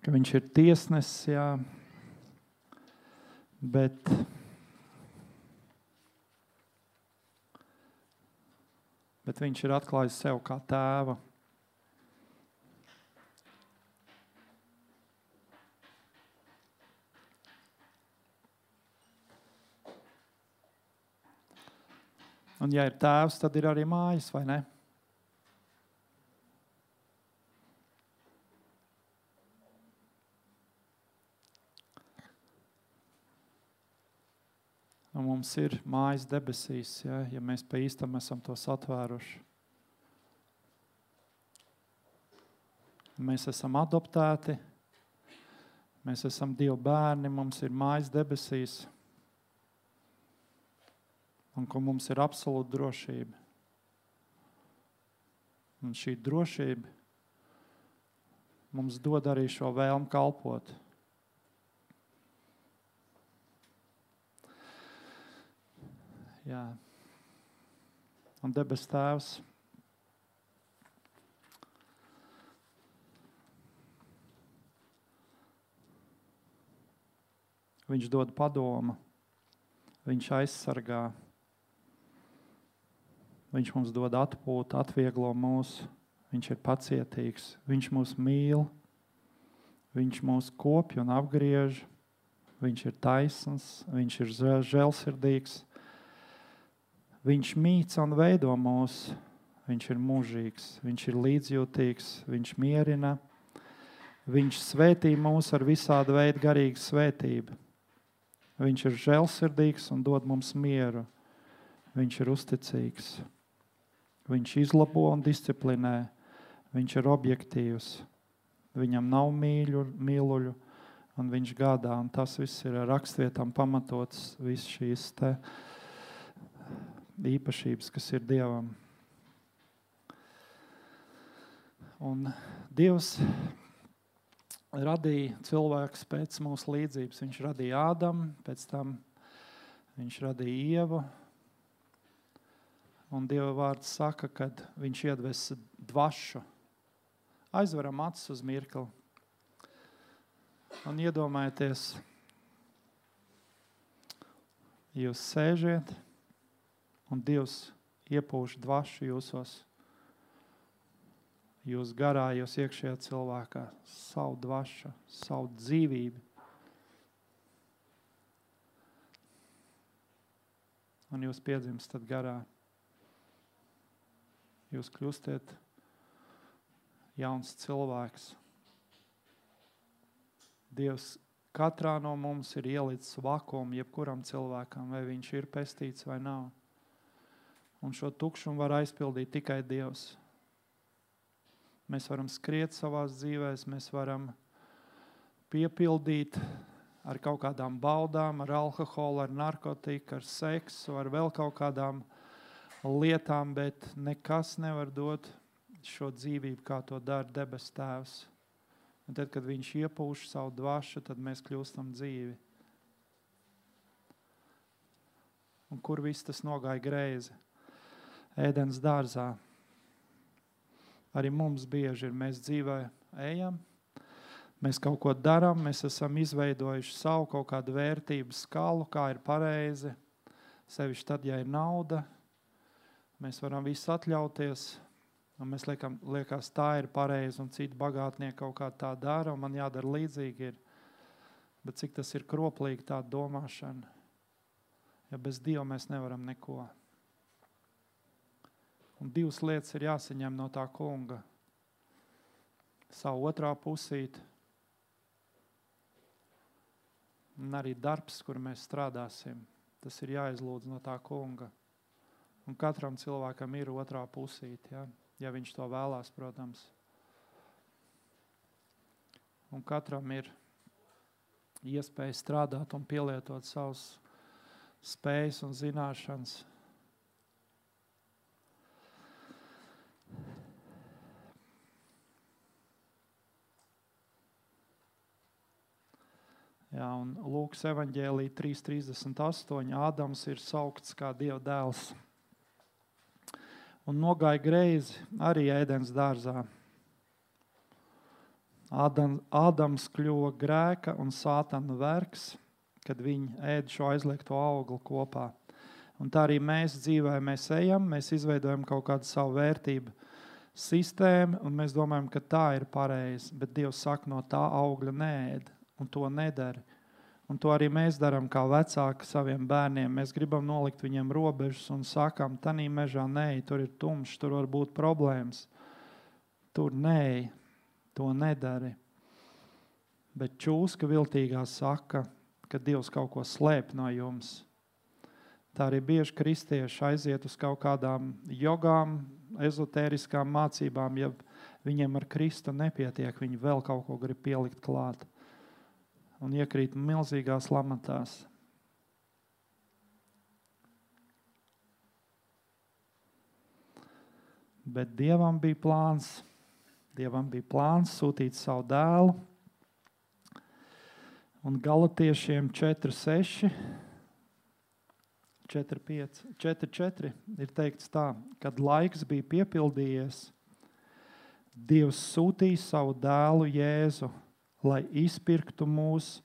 ka viņš ir tiesnesis, jā, bet bet viņš ir atklājis sev kā tēvu. Un, ja ir tēvs, tad ir arī mājas, vai ne? Un mums ir mājas debesīs, ja, ja mēs pa īstam esam tos atvēruši. Mēs esam adoptēti, mēs esam Dieva bērni, mums ir mājas debesīs, un ka mums ir absolūta drošība. Un šī drošība mums dod arī šo vēlmu kalpot. Jā. Un debes Tēvs. Viņš dod padomu, viņš aizsargā, viņš mums dod atpūtu, atvieglo mūsu, viņš ir pacietīgs, viņš mūs mīl, viņš mūs kopj un apgriež, viņš ir taisns, viņš ir žēlsirdīgs. Viņš mīts un veido mūs. Viņš ir mūžīgs, viņš ir līdzjūtīgs, viņš mierina. Viņš svētī mūs ar visādu veidu garīgu svētību. Viņš ir žēlsirdīgs un dod mums mieru. Viņš ir uzticīgs. Viņš izlabo un disciplinē. Viņš ir objektīvs. Viņam nav mīļu, mīluļu, un viņš gādā. Un tas viss ir rakstvietām pamatots. Viss šīs te, īpašības, kas ir Dievam. Un Dievs radīja cilvēku pēc mūsu līdzības. Viņš radīja Ādamu, pēc tam viņš radīja Ievu. Un Dieva vārds saka, ka viņš iedvesa dvašu. Aizveram acis uz mirkli un iedomājieties, jūs sēžat un Dievs iepūš dvašu jūsos, jūs garā, jūs iekšējā cilvēkā, savu dvašu, savu dzīvību. Un jūs piedzimstat garā. Jūs kļūstat jauns cilvēks. Dievs katrā no mums ir ielicis vakumu, jebkuram cilvēkam, vai viņš ir pestīts vai nav. Un šo tukšumu var aizpildīt tikai Dievs. Mēs varam skriet savā dzīvē, mēs varam piepildīt ar kaut kādām baudām, ar alkoholu, ar narkotiku, ar seksu, ar vēl kaut kādām lietām, bet nekas nevar dot šo dzīvību, kā to dara debes Tēvs. Un tad, kad Viņš iepūš savu dvašu, tad mēs kļūstam dzīvi. Un kur viss tas nogāja greizi? Ēdienas dārzā. Arī mums bieži ir, mēs dzīvē ejam, mēs kaut ko darām, mēs esam izveidojuši savu kaut kādu vērtību skalu, kā ir pareizi. Sevišķi tad, ja ir nauda, mēs varam visu atļauties. Un mēs liekam, liekas, tā ir pareizi, un citi bagātnieki kaut kā tā dara, un man jādara līdzīgi. Ir. Bet cik tas ir kroplīgi, tāda domāšana? Ja bez Dieva mēs nevaram neko. Un divas lietas ir jāsaņem no tā kunga. Savu otrā pusīti. Un arī darbs, kur mēs strādāsim, tas ir jāizlūdz no tā kunga. Un katram cilvēkam ir otrā pusīte, ja? ja viņš to vēlās, protams. Un katram ir iespēja strādāt un pielietot savus spējas un zināšanas Jā, un Lūkas evanģēlī 3.38. Ādams ir saukts kā Dieva dēls. Un nogāja greizi arī ēdienas dārzā. Ādam, Ādams kļuva grēka un sātana vergs, kad viņi ēd šo aizliegto augli kopā. Un tā arī mēs dzīvē mēs ejam, mēs izveidojam kaut kādu savu vērtību sistēmu, un mēs domājam, ka tā ir pareizi. Bet Dievs saka, no tā augļa nēd, un to nedara. Un to arī mēs darām kā vecāki saviem bērniem. Mēs gribam nolikt viņiem robežas un sakām, tā nī mežā nē, tur ir tumšs, tur var būt problēmas. Tur nē, to nedari. Bet čūska viltīgā saka, ka Dievs kaut ko slēp no jums. Tā arī bieži kristieši aiziet uz kaut kādām jogām, ezotēriskām mācībām, ja viņiem ar Kristu nepietiek, viņi vēl kaut ko grib pielikt klāt un iekrīt milzīgās lamatās. Bet Dievam bija plāns, Dievam bija plāns sūtīt savu dēlu. Un galotiešiem 4, 6 4, 5, 4, 4 ir teikts tā, kad laiks bija piepildījies, Dievs sūtīja savu dēlu Jēzu, lai izpirktu mūs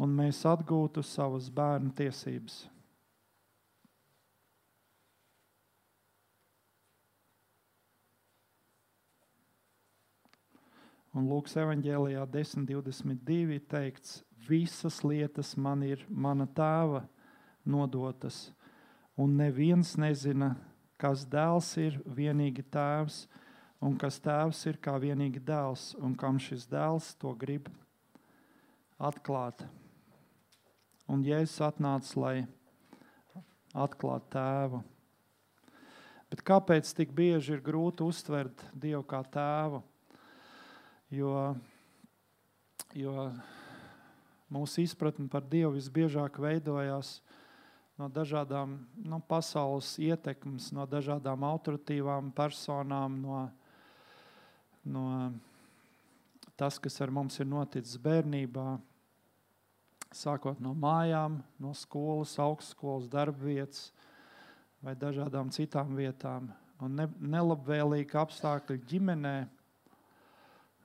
un mēs atgūtu savas bērnu tiesības. Un Lūks evanģēlijā 10.22 teikts, visas lietas man ir mana tēva nodotas – un neviens nezina, kas dēls ir vienīgi tēvs, un kas tēvs ir kā vienīgi dēls, un kam šis dēls to grib atklāt. Un Jēzus atnāca, lai atklātu tēvu. Bet kāpēc tik bieži ir grūti uztvert Dievu kā tēvu? Jo, jo mūsu izpratne par Dievu visbiežāk veidojās no dažādām no pasaules ietekmes, no dažādām autoritīvām personām, no, no tas, kas ar mums ir noticis bērnībā, sākot no mājām, no skolas, augstskolas, darbvietas vai dažādām citām vietām. Un ne, nelabvēlīgi apstākļi ģimenē,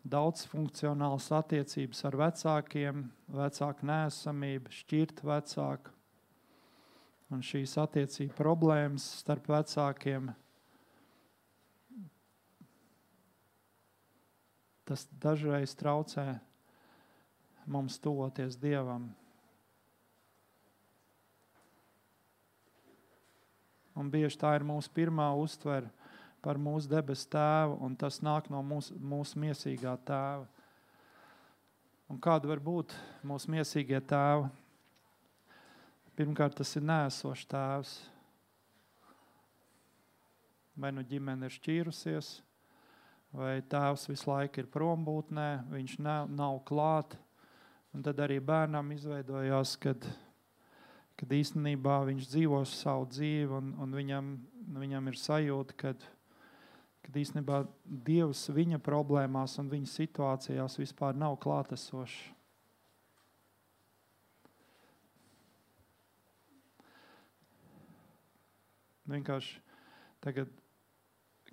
daudzfunkcionāls attiecības ar vecākiem, vecāku nēsamību, šķirt vecāku, un šīs attiecību problēmas starp vecākiem. Tas dažreiz traucē mums tuvoties Dievam. Un bieži tā ir mūsu pirmā uztvere par mūsu debesu tēvu, un tas nāk no mūsu, mūsu miesīgā tēva. Un kāda var būt mūsu miesīgie tēvi? Pirmkārt, tas ir nēsošs tēvs. Vai nu ģimene ir šķīrusies, vai tēvs visu laiku ir prombūtnē, viņš nav, nav klāt. Un tad arī bērnam izveidojās, kad, kad īstenībā viņš dzīvo savu dzīvi, un, un viņam, viņam ir sajūta, ka kad īstenībā Dievs viņa problēmās un viņa situācijās vispār nav klātesošs. Vienkārši tagad,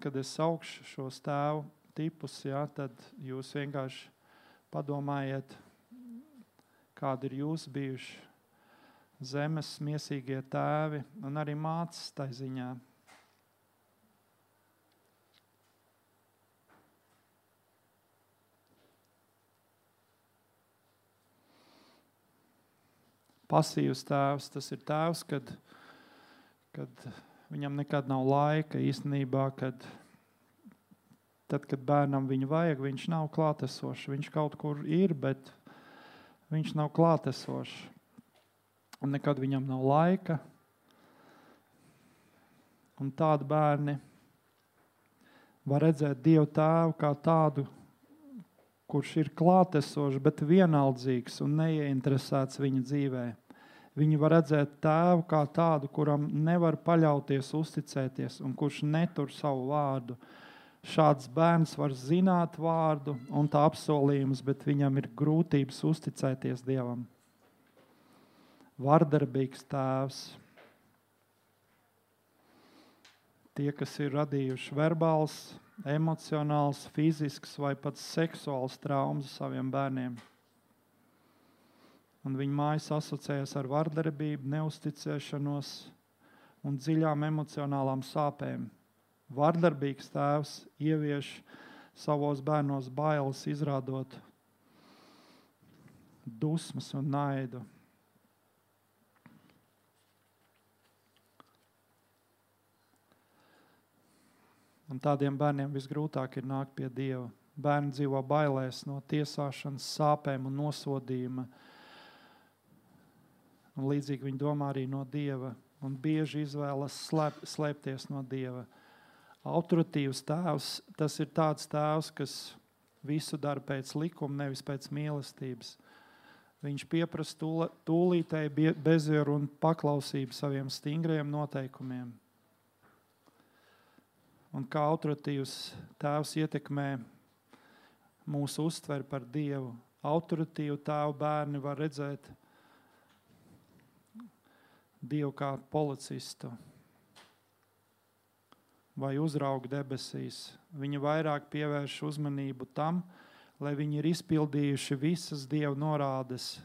kad es saukšu šos tēvu tipus, ja, tad jūs vienkārši padomājiet, kādi ir jūs bijuši zemes miesīgie tēvi un arī mācas tai ziņā. Pasīvs tēvs, tas ir tēvs, kad, kad Viņam nekad nav laika īstenībā, kad, tad, kad bērnam viņu vajag, viņš nav klātesošs. Viņš kaut kur ir, bet viņš nav klātesošs. Un nekad viņam nav laika. Un tādi bērni var redzēt Dievu tēvu kā tādu, kurš ir klātesošs, bet vienaldzīgs un neieinteresēts viņa dzīvēm. Viņi var redzēt tēvu kā tādu, kuram nevar paļauties, uzticēties un kurš netur savu vārdu. Šāds bērns var zināt vārdu un tā apsolījumus, bet viņam ir grūtības uzticēties Dievam. Vardarbīgs tēvs. tie, kas ir radījuši verbāls, emocionāls, fizisks vai pat seksuāls traumas saviem bērniem. Un viņa mājas asociējas ar vardarbību, neusticēšanos un dziļām emocionālām sāpēm. Vardarbīgs tēvs ievieš savos bērnos bailes, izrādot dusmas un naidu. Un tādiem bērniem visgrūtāk ir nākt pie Dieva. Bērni dzīvo bailēs no tiesāšanas, sāpēm un nosodījuma. Un līdzīgi viņi domā arī no Dieva. Un bieži izvēlas slēp, slēpties no Dieva. Autoritīvs tēvs, tas ir tāds tēvs, kas visu dara pēc likuma, nevis pēc mīlestības. Viņš pieprasa tūlītēji bezvieru un paklausību saviem stingriem noteikumiem un kā autoritīvs tēvs ietekmē mūsu uztveri par Dievu. Autoritīvu tēvu bērni var redzēt Dievu kā policistu vai uzraugu debesīs. Viņi vairāk pievērš uzmanību tam, lai viņi ir izpildījuši visas Dieva norādes,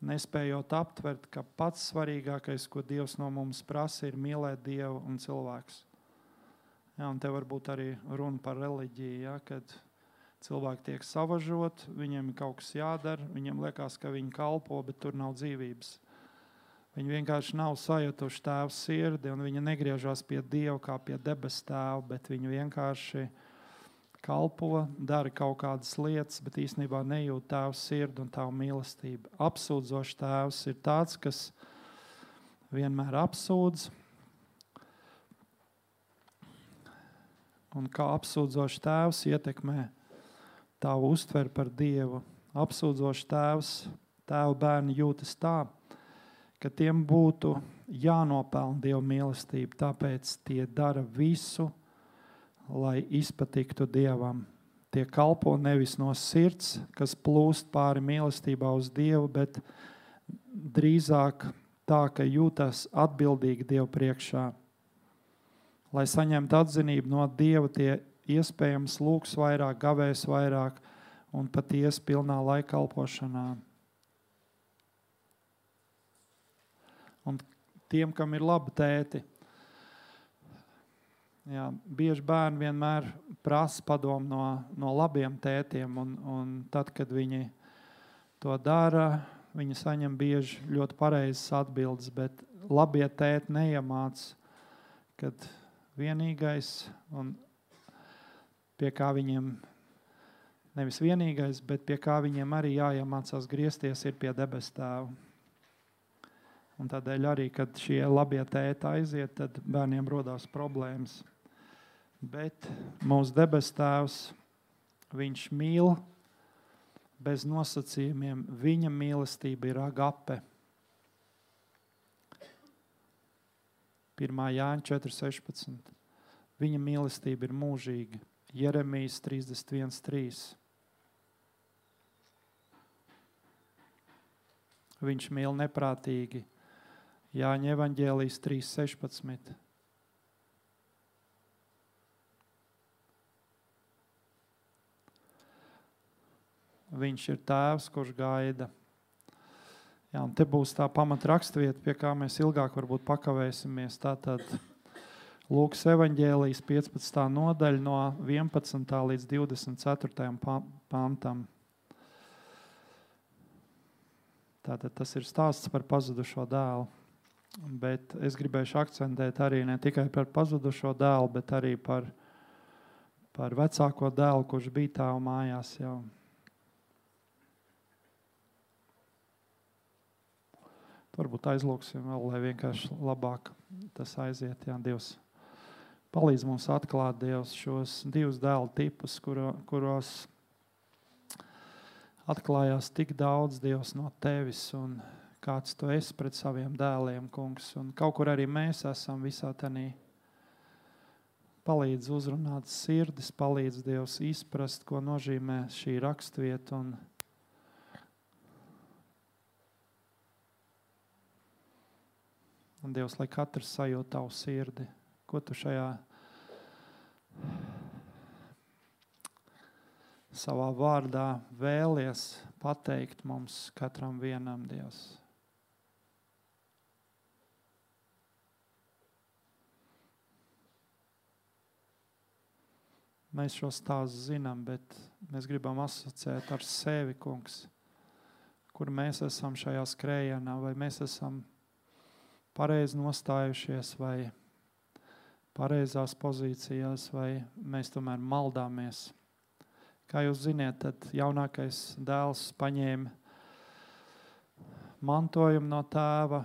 nespējot aptvert, ka pats svarīgākais, ko Dievs no mums prasa, ir mīlēt Dievu un cilvēku. Ja, un te var būt arī runa par reliģiju, ja, kad cilvēki tiek savažot, viņiem ir kaut kas jādara, viņiem liekas, ka viņi kalpo, bet tur nav dzīvības. Viņi vienkārši nav sajutuši tēva sirdi, un viņi negriežas pie Dieva kā pie debesu tēva, bet viņi vienkārši kalpo, dara kaut kādas lietas, bet īstenībā nejūt tēva sirdi un tēva mīlestību. Apsūdzošs tēvs ir tāds, kas vienmēr apsūdz, un kā apsūdzošs tēvs ietekmē tavu uztveri par Dievu. Apsūdzošs tēvs, tēva bērni jūtas tā, ka tiem būtu jānopelna Dieva mīlestība, tāpēc tie dara visu, lai izpatiktu Dievam. Tie kalpo nevis no sirds, kas plūst pāri mīlestībā uz Dievu, bet drīzāk tā, ka jūtas atbildīgi Dievu priekšā lai saņemtu atzinību no Dieva, tie iespējams lūgs vairāk, gavēs vairāk un pat ies pilnā laika kalpošanā. Un tiem, kam ir labi tēti, jā, bieži bērni vienmēr prasa padomu no, no labiem tētiem, un, un tad, kad viņi to dara, viņi saņem bieži ļoti pareizas atbildes, bet labie tēti neiemāca, kad vienīgais, un pie kā viņiem nevis vienīgais, bet pie kā viņiem arī jāiemācās griezties, ir pie debes tēva. Un tādēļ arī, kad šie labie tēti aiziet, tad bērniem rodas problēmas. Bet mūsu debes tēvs, viņš mīl bez nosacījumiem. Viņa mīlestība ir agape. 1. Jāņa 4.16. Viņa mīlestība ir mūžīga. Jeremijas 31.3. Viņš mīl neprātīgi. Jāņa evaņģēlijas 3.16. Viņš ir tēvs, kurš gaida Jā, un te būs tā pamatraksturvieta, pie kā mēs ilgāk varbūt pakavēsimies. Tātad Lūkas evanģēlijas 15. nodaļa no 11. līdz 24. pantam. Tātad tas ir stāsts par pazudušo dēlu. Bet es gribēju akcentēt arī ne tikai par pazudušo dēlu, bet arī par, par vecāko dēlu, kurš bija tālu mājās jau. Varbūt aizlūksim vēl, lai vienkārši labāk tas aiziet. Jā, Dievs. Palīdz mums atklāt Dievs, šos divus dēlu tipus, kuro, kuros atklājās tik daudz Dievs no tevis un kāds tu esi pret saviem dēliem, kungs. Un kaut kur arī mēs esam visā tenī. Palīdz uzrunāt sirdis, palīdz Dievs izprast, ko nozīmē šī rakstvieta un Un Dievs, lai katrs sajūt tavu sirdi, ko tu šajā savā vārdā vēlies pateikt mums katram vienam Dievs. Mēs šo stāstu zinām, bet mēs gribam asociēt ar sevi, kungs, kur mēs esam šajā skrējienā, vai mēs esam pareizi nostājušies, vai pareizās pozīcijās, vai mēs tomēr maldāmies. Kā jūs zināt, tad jaunākais dēls paņēma mantojumu no tēva,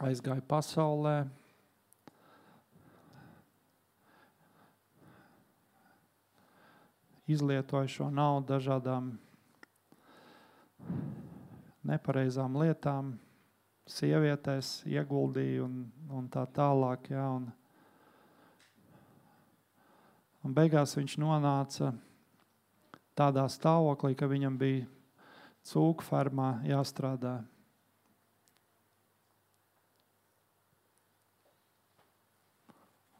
aizgāja pasaulē, izlietoju šo naudu dažādām nepareizām lietām, sievietēs ieguldīju un, un tā tālāk. Ja, un, un beigās viņš nonāca tādā stāvoklī, ka viņam bija cūku fermā jāstrādā.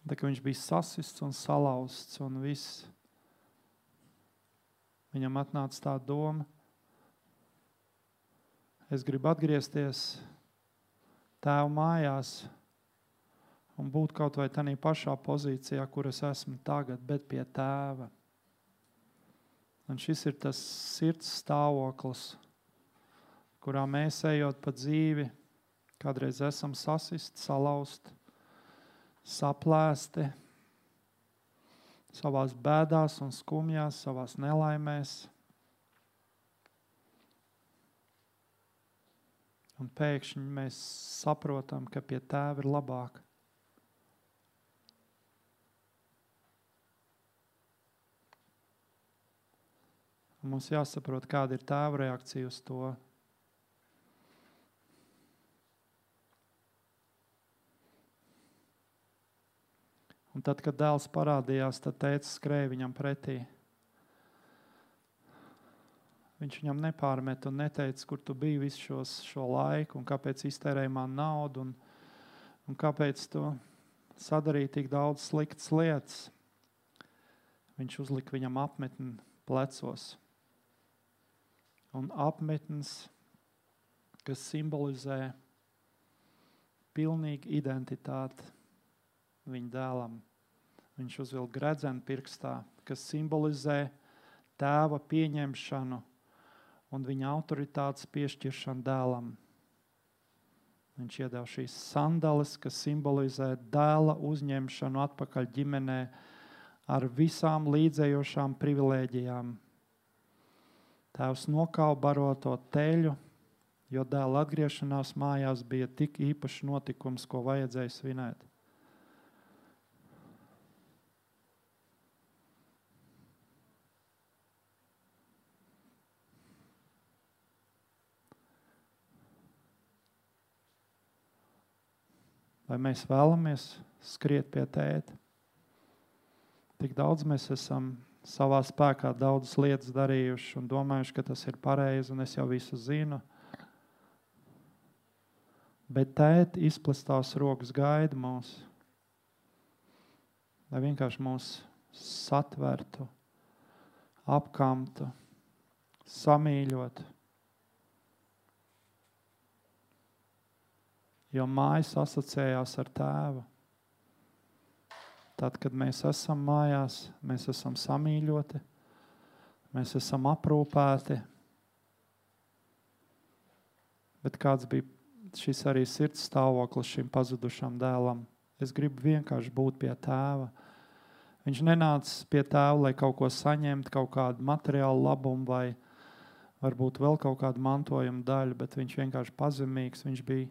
Tā, viņš bija sasists un salauzts un viss. Viņam atnāca tā doma, es gribu atgriezties tēva mājās un būt kaut vai tādā pašā pozīcijā, kur es esmu tagad, bet pie tēva. Un šis ir tas sirds stāvoklis, kurā mēs ejot pa dzīvi, kādreiz esam sasisti, salauzti, saplēsti savās bēdās un skumjās, savās nelaimēs. Un pēkšņi mēs saprotam, ka pie tēva ir labāk. Mums jāsaprot, kāda ir tēva reakcija uz to. Un tad, kad dēls parādījās, tad tēvs skrēja viņam pretī. Viņš viņam nepārmet un neteica, kur tu biji visu šos, šo laiku, un kāpēc iztērēji man naudu, un, un kāpēc tu sadarīji tik daudz sliktas lietas. Viņš uzlika viņam apmetni plecos. Un apmetnis, kas simbolizē pilnīgu identitāti viņa dēlam. Viņš uzvilka gredzenu pirkstā, kas simbolizē tēva pieņemšanu un viņa autoritātes piešķiršanu dēlam. Viņš iedeva šīs sandales, kas simbolizē dēla uzņemšanu atpakaļ ģimenē ar visām līdzējošām privilēģijām. Tēvs nokāva baroto teļu, jo dēla atgriešanās mājās bija tik īpašs notikums, ko vajadzēja svinēt. Vai mēs vēlamies skriet pie tēta? Tik daudz mēs esam savā spēkā daudzas lietas darījuši un domājuši, ka tas ir pareizi un es jau visu zinu. Bet tēta izplestās rokas gaida mūs, lai vienkārši mūs satvertu, apkamtu, samīļotu jo mājas asociējās ar tēvu. Tad, kad mēs esam mājās, mēs esam samīļoti, mēs esam aprūpēti. Bet kāds bija šis arī sirds stāvoklis šim pazudušam dēlam? Es gribu vienkārši būt pie tēva. Viņš nenāca pie tēva, lai kaut ko saņemtu, kaut kādu materiālu labumu vai varbūt vēl kaut kādu mantojuma daļu, bet viņš vienkārši pazemīgs. Viņš bija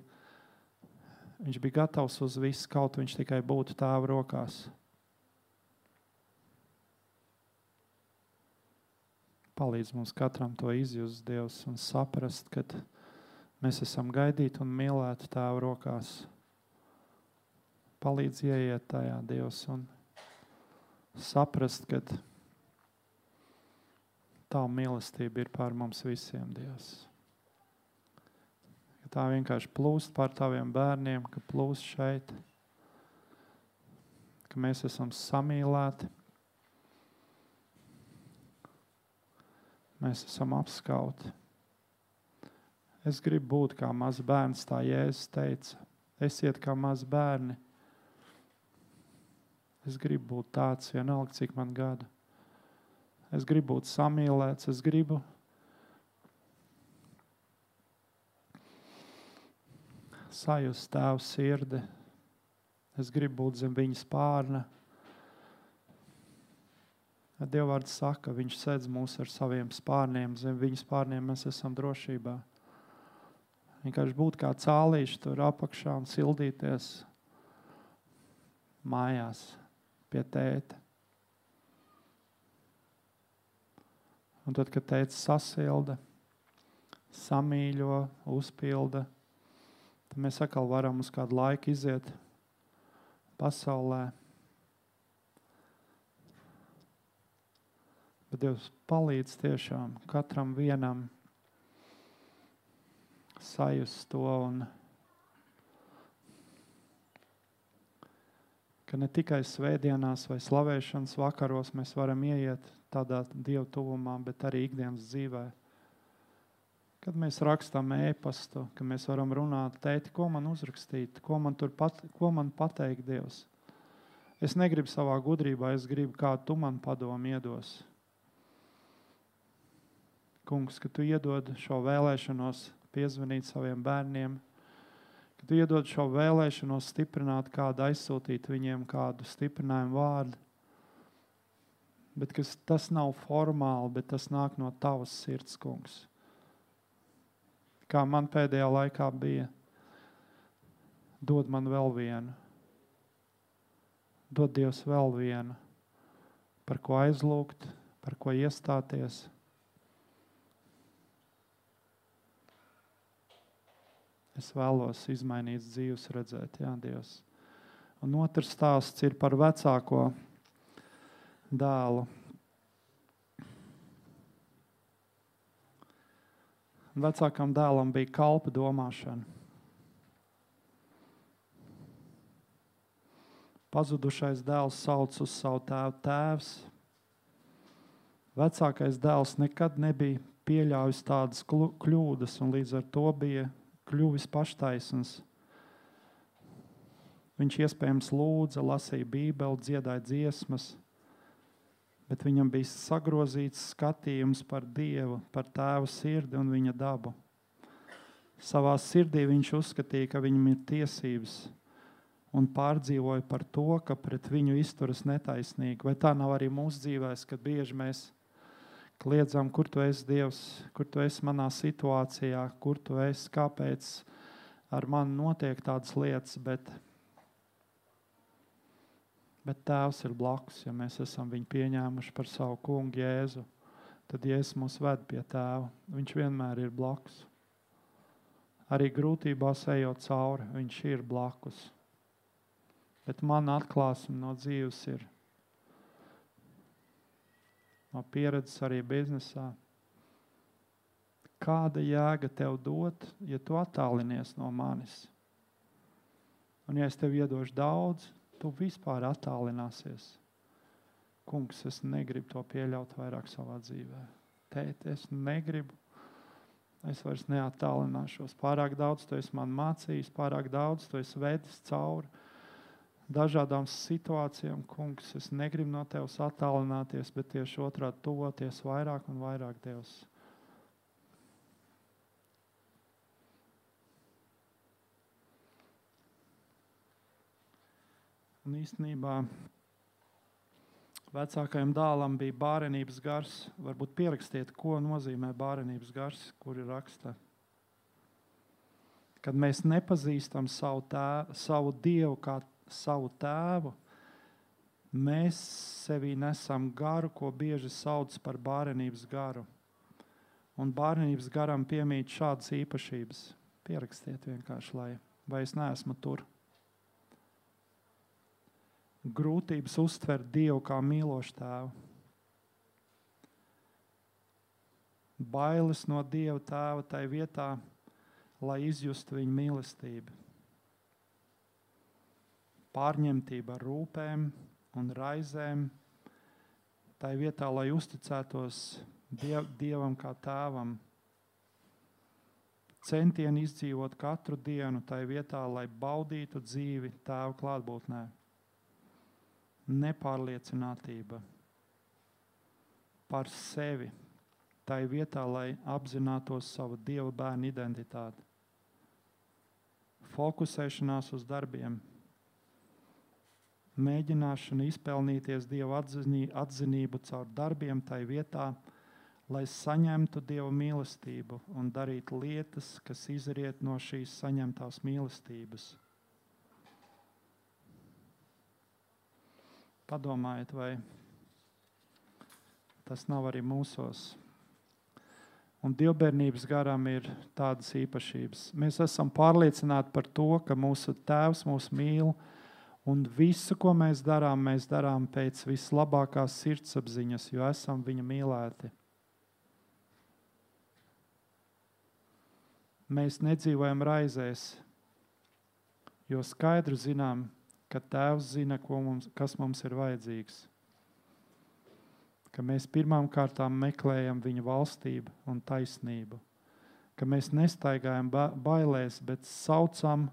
Viņš bija gatavs uz visu, kaut viņš tikai būtu tēva rokās. Palīdz mums katram to izjust, Dievs, un saprast, ka mēs esam gaidīti un mīlēti tēva rokās. Palīdz ieiet tajā, Dievs, un saprast, ka tā mīlestība ir pār mums visiem, Dievs tā vienkārši plūst pār taviem bērniem, ka plūst šeit. ka mēs esam samīlēti, mēs esam apskauti. Es gribu būt kā mazs bērns, tā Jēzus teica. Esiet kā mazi bērni. Es gribu būt tāds, vienalga, cik man gada. Es gribu būt samīlēts, es gribu sajust tēvu sirdi. Es gribu būt zem viņa spārna. Dievvvārds saka, viņš sēdz mūs ar saviem spārniem, zem viņa spārniem mēs esam drošībā. Vienkārši būt kā cālīši tur apakšā un sildīties mājās pie tēta. Un tad, kad teica sasilda, samīļo, uzpilda, tad mēs atkal varam uz kādu laiku iziet pasaulē. Bet Dievs palīdz tiešām katram vienam sajust to. Un, ka ne tikai svētdienās vai slavēšanas vakaros mēs varam ieiet tādā dievu tuvumā, bet arī ikdienas dzīvē. Kad mēs rakstām e-pastu, ka mēs varam runāt, tēti, ko man uzrakstīt, ko man, pat, ko man pateikt Dievs. Es negribu savā gudrībā, es gribu, kā tu man padomu iedos. Kungs, ka tu iedod šo vēlēšanos piezvanīt saviem bērniem, kad iedod šo vēlēšanos stiprināt kādu, aizsūtīt viņiem kādu stiprinājumu vārdu. Bet kas, tas nav formāli, bet tas nāk no tavas sirds, kungs. Kā man pēdējā laikā bija, dod man vēl vienu, dod Dievs vēl vienu, par ko aizlūgt, par ko iestāties Es vēlos izmainīt dzīves, redzēt, Jā, Dievs. Un otrs stāsts ir par vecāko dēlu. Vecākam dēlam bija kalpa domāšana. Pazudušais dēls sauc uz savu tēvu tēvs. Vecākais dēls nekad nebija pieļāvis tādas kļūdas, un līdz ar to bija kļuvis paštaisns. Viņš iespējams lūdza, lasīja Bībeli, dziedāja dziesmas, bet viņam bija sagrozīts skatījums par Dievu, par tēva sirdi un viņa dabu. Savā sirdī viņš uzskatīja, ka viņam ir tiesības un pārdzīvoja par to, ka pret viņu izturas netaisnīgi. Vai tā nav arī mūsu dzīvēs, kad bieži mēs kliedzam, kur tu esi Dievs, kur tu esi manā situācijā, kur tu esi, kāpēc ar mani notiek tādas lietas. Bet, bet Tēvs ir blakus, ja mēs esam viņu pieņēmuši par savu kungu Jēzu. Tad Jēzus mūs ved pie Tēva. Viņš vienmēr ir blakus. Arī grūtībās ejot cauri, viņš ir blakus. Bet man atklāsme no dzīves ir no pieredzes arī biznesā. Kāda jēga tev dot, ja tu attālinies no manis? Un, ja es tev iedošu daudz, tu vispār attālināsies. Kungs, es negribu to pieļaut vairāk savā dzīvē. Tēt, es negribu. Es vairs neattālināšos. Pārāk daudz tu esi man mācījis, pārāk daudz tu esi vedis cauri dažādām situācijām, kungs, es negribu no tevis attālināties, bet tieši otrādi tuvoties vairāk un vairāk Dievs. Un īstenībā vecākajam dēlam bija bērnības gars. Varbūt pierakstiet, ko nozīmē bērnības gars, kur ir raksta. Kad mēs nepazīstam savu, tē, savu dievu kā savu tēvu, mēs sevī nesam garu, ko bieži sauc par bērnības garu. Un bērnības garam piemīt šādas īpašības. Pierakstiet vienkārši, lai vai es neesmu tur. Grūtības uztvert Dievu kā mīlošu tēvu. Bailes no Dieva tēva tai vietā, lai izjustu viņa mīlestību pārņemtība ar rūpēm un raizēm, tā vietā, lai uzticētos diev, Dievam kā tēvam, centieni izdzīvot katru dienu tai vietā, lai baudītu dzīvi tēva klātbūtnē. Nepārliecinātība par sevi, tai vietā, lai apzinātos savu dieva bērnu identitāti. Fokusēšanās uz darbiem, mēģināšana izpelnīties dieva atzinību caur darbiem, tai vietā, lai saņemtu dieva mīlestību un darītu lietas, kas izriet no šīs saņemtās mīlestības. Padomājiet, vai tas nav arī mūsos. Un dievbijības garam ir tādas īpašības. Mēs esam pārliecināti par to, ka mūsu Tēvs mūs mīl, un visu, ko mēs darām, mēs darām pēc vislabākās sirdsapziņas, jo esam Viņa mīlēti. Mēs nedzīvojam raizēs, jo skaidri zinām, ka Tēvs zina, mums, kas mums ir vajadzīgs. Ka mēs pirmām kārtām meklējam Viņa valstību un taisnību. Ka mēs nestaigājam bailēs, bet saucam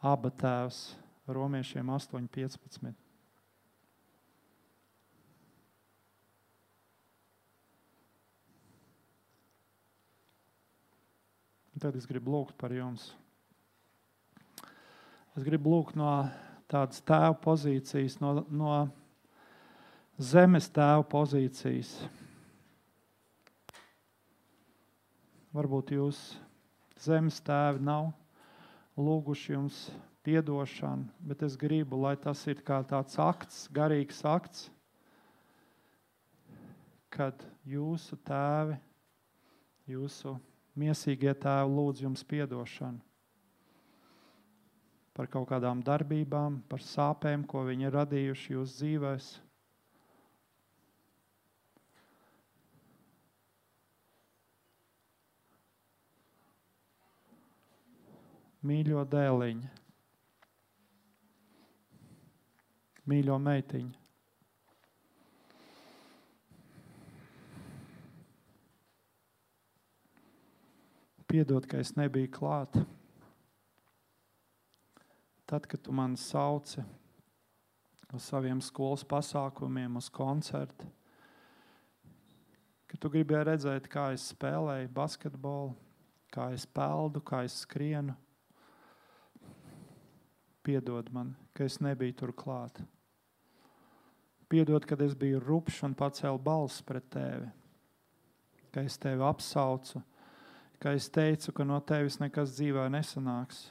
abu tēvus, Romiešiem 8,15. Tad es gribu lūgt par jums. Es gribu lūgt no tādas tēva pozīcijas, no, no zemes tēva pozīcijas. Varbūt jūs zemes tēvi nav lūguši jums atdošanu, bet es gribu, lai tas ir kā tāds akts, garīgs akts, kad jūsu tēvi, jūsu Miesīgie tēvi lūdz jums atdošanu par kaut kādām darbībām, par sāpēm, ko viņi ir radījuši jūsu dzīvēm. Mīļo dēliņu, mīļo meitiņu. Piedod, ka es nebiju klāt. Tad, kad tu mani sauci uz saviem skolas pasākumiem, uz koncertu, kad tu gribēji redzēt, kā es spēlēju basketbolu, kā es peldu, kā es skrienu, piedod man, ka es nebiju tur klāt. Piedod, kad es biju rupšs un pacēlu balsi pret tevi, ka es tevi apsaucu ka es teicu, ka no tevis nekas dzīvē nesanāks.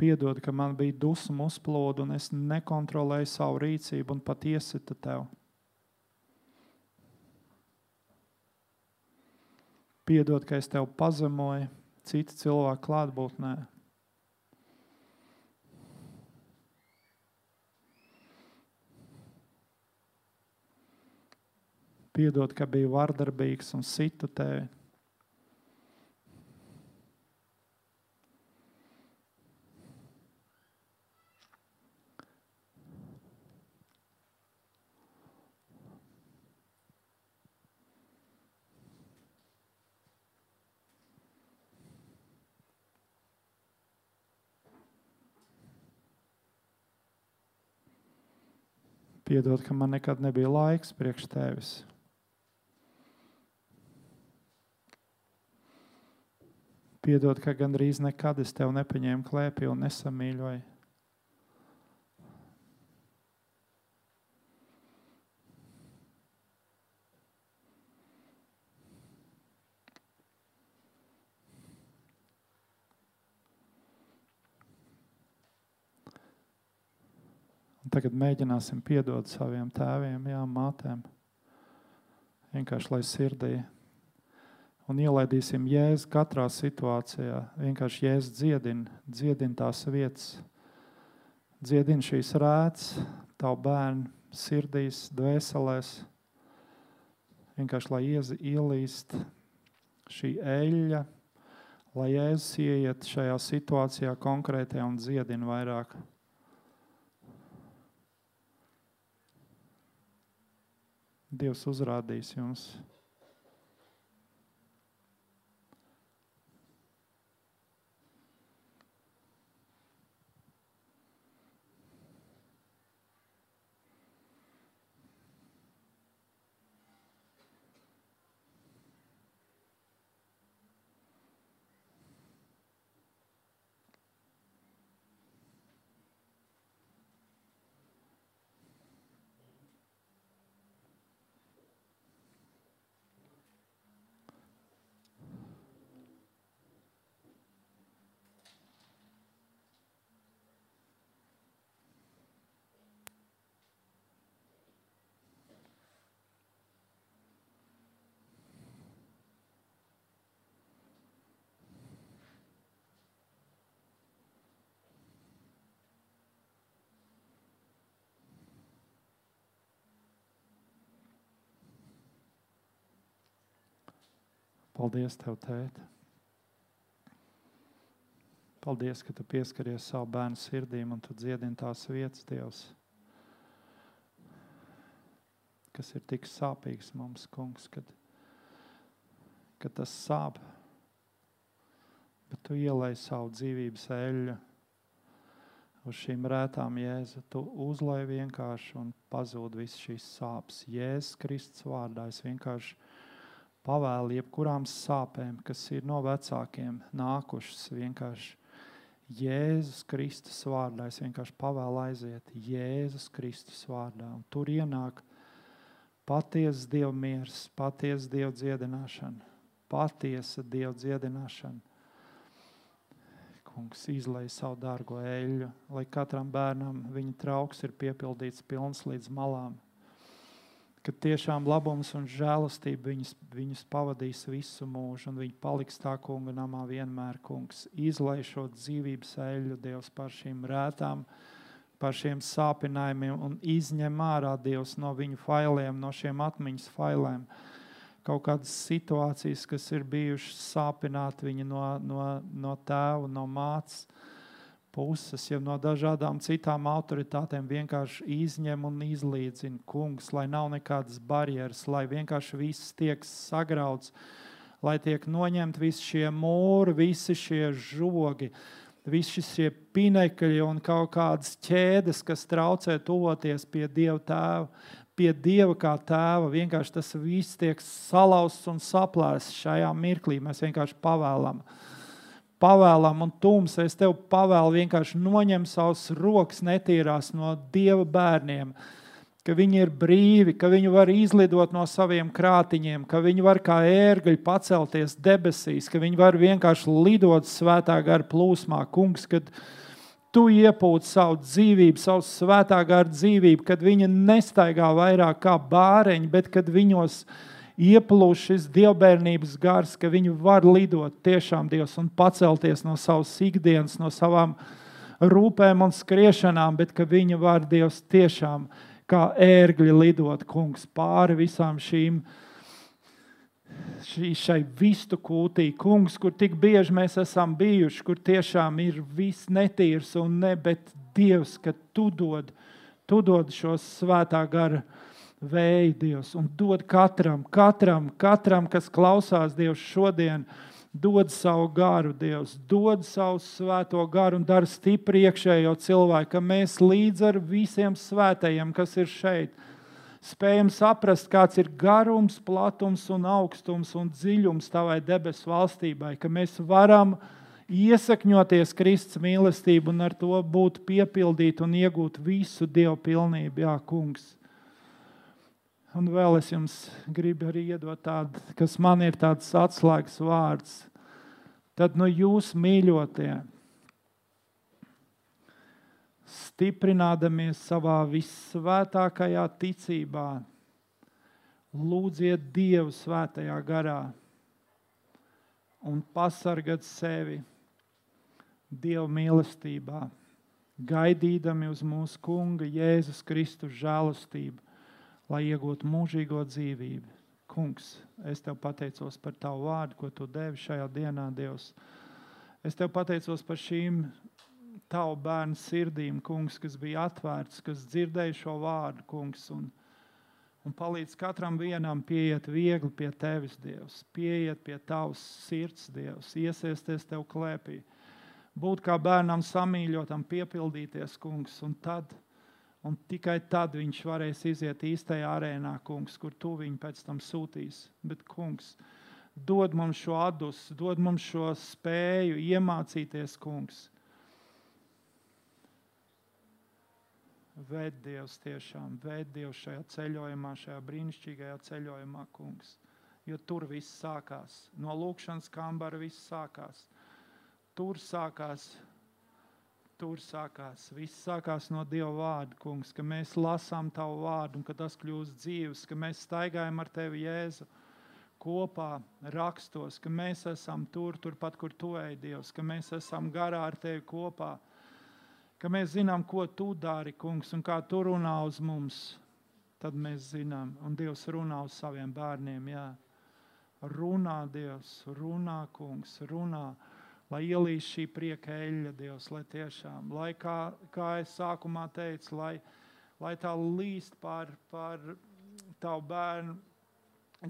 Piedod, ka man bija dusmu uzplūde un es nekontrolēju savu rīcību un pat iesita tev. Piedod, ka es tev pazemoju citu cilvēku klātbūtnē. Piedod, ka biju vardarbīgs un situ tevi. Piedod, ka man nekad nebija laiks priekš tevis. Piedod, ka gandrīz nekad es tevi nepaņēmu klēpī un nesamīļoju. Tagad mēģināsim piedot saviem tēviem, jā, mātēm. Vienkārši lai sirdī un ielaidīsim jēzu katrā situācijā. Vienkārši jēzus dziedina, dziedina tās vietas, dziedina šīs rētas, tavu bērnu sirdīs, dvēselēs. Vienkārši lai ielīst šī eļļa, lai Jēzus ieiet šajā situācijā konkrētajā un dziedina vairāk. Dievs uzrādīs jums. Paldies, Tev, Tēt. Paldies, ka Tu pieskaries savu bērnu sirdīm un Tu dziedini tās vietas, Dievs, kas ir tik sāpīgs mums, Kungs, kad, kad tas sāp. Bet Tu ielai savu dzīvības eļļu uz šīm rētām, Jēzu. Tu uzlai vienkārši un pazūd visas šīs sāpes. Jēzus Kristus vārdā es vienkārši pavēlu jebkurām sāpēm, kas ir no vecākiem nākušas vienkārši. Jēzus Kristus vārdā es vienkārši pavēlu aiziet Jēzus Kristus vārdā. Un tur ienāk patiesa Dieva miers, patiesa Dieva dziedināšana, patiesa Dieva dziedināšana. Kungs izlai savu dārgo eļļu, lai katram bērnam viņa trauks ir piepildīts pilns līdz malām ka tiešām labums un žēlastība viņus, viņus pavadīs visu mūžu, un viņi paliks tā kunga namā vienmēr, kungs. Izlai šo dzīvības eļļu, Dievs, par šīm rētām, par šiem sāpinājumiem, un izņem ārā, Dievs, no viņu failiem, no šiem atmiņas failēm. Kaut kādas situācijas, kas ir bijušas sāpināt viņa no, no, no tēva, no mācības puses, jau no dažādām citām autoritātēm vienkārši izņem un izlīdzina kungs, lai nav nekādas barjeras, lai vienkārši viss tiek sagrauts, lai tiek noņemt visi šie mūri, visi šie žogi, visi šie pinekļi un kaut kādas ķēdes, kas traucē tuvoties pie Dieva tēva, pie Dieva kā tēva. Vienkārši tas viss tiek salauzts un saplēsts šajā mirklī. Mēs vienkārši pavēlam pavēlam un tums. Es tev pavēlu vienkārši noņem savus rokas netīrās no dieva bērniem. Ka viņi ir brīvi, ka viņi var izlidot no saviem krātiņiem, ka viņi var kā ērgļi pacelties debesīs, ka viņi var vienkārši lidot svētā gara plūsmā. Kungs, kad tu iepūti savu dzīvību, savu svētā gara dzīvību, kad viņi nestaigā vairāk kā bāreņi, bet kad viņos ir ieplūst šis dievbijības gars, ka viņi var lidot tiešām Dievs un pacelties no savas ikdienas, no savām rūpēm un skriešanām, bet ka viņi var Dievs tiešām kā ērgļi lidot, kungs, pāri visām šīm. Šī, šai vistu kūtī, kungs, kur tik bieži mēs esam bijuši, kur tiešām ir viss netīrs un ne, bet Dievs, ka tu dod, tu dod šo svētā gara uh, vēju, Dievs, un dod katram, katram, katram, kas klausās Dievs šodien, dod savu garu, Dievs, dod savu svēto garu un dara stipri iekšējo cilvēku, ka mēs līdz ar visiem svētajiem, kas ir šeit, spējam saprast, kāds ir garums, platums un augstums un dziļums tavai debesu valstībai, ka mēs varam iesakņoties Kristus mīlestību un ar to būt piepildīti un iegūt visu Dievu pilnību, Jā, Kungs. Un vēl es jums gribu arī iedot tādu, kas man ir tāds atslēgas vārds. Tad nu jūs mīļotie, stiprinādamies savā visvētākajā ticībā, lūdziet Dievu svētajā garā un pasargāt sevi Dieva mīlestībā, gaidīdami uz mūsu Kunga Jēzus Kristus žēlastību lai iegūtu mūžīgo dzīvību. Kungs, es tev pateicos par tavu vārdu, ko tu devi šajā dienā, Dievs. Es tev pateicos par šīm tavu bērnu sirdīm, kungs, kas bija atvērts, kas dzirdēja šo vārdu, kungs. Un, un palīdz katram vienam pieiet viegli pie tevis, Dievs. Pieiet pie tavas sirds, Dievs, iesaisties tev klēpī. Būt kā bērnam samīļotam, piepildīties, kungs, un tad, un tikai tad viņš varēs iziet īstajā arēnā, kungs, kur tu viņu pēc tam sūtīs. Bet, kungs, dod mums šo atdusu, dod mums šo spēju iemācīties, kungs Ved Dievs tiešām, ved Dievs šajā ceļojumā, šajā brīnišķīgajā ceļojumā, kungs. Jo tur viss sākās. No lūkšanas kambara viss sākās. Tur sākās, tur sākās. Viss sākās no Dieva vārda, kungs, ka mēs lasām tavu vārdu un ka tas kļūst dzīves, ka mēs staigājam ar tevi, Jēzu, kopā rakstos, ka mēs esam tur, turpat, kur tu ej, Dievs, ka mēs esam garā ar tevi kopā ka mēs zinām, ko tu dari, kungs, un kā tu runā uz mums. Tad mēs zinām, un Dievs runā uz saviem bērniem. Jā. Runā, Dievs, runā, kungs, runā, lai ielīst šī prieka eļļa, Dievs, lai tiešām, lai kā, kā es sākumā teicu, lai, lai tā līst pār, pār tavu bērnu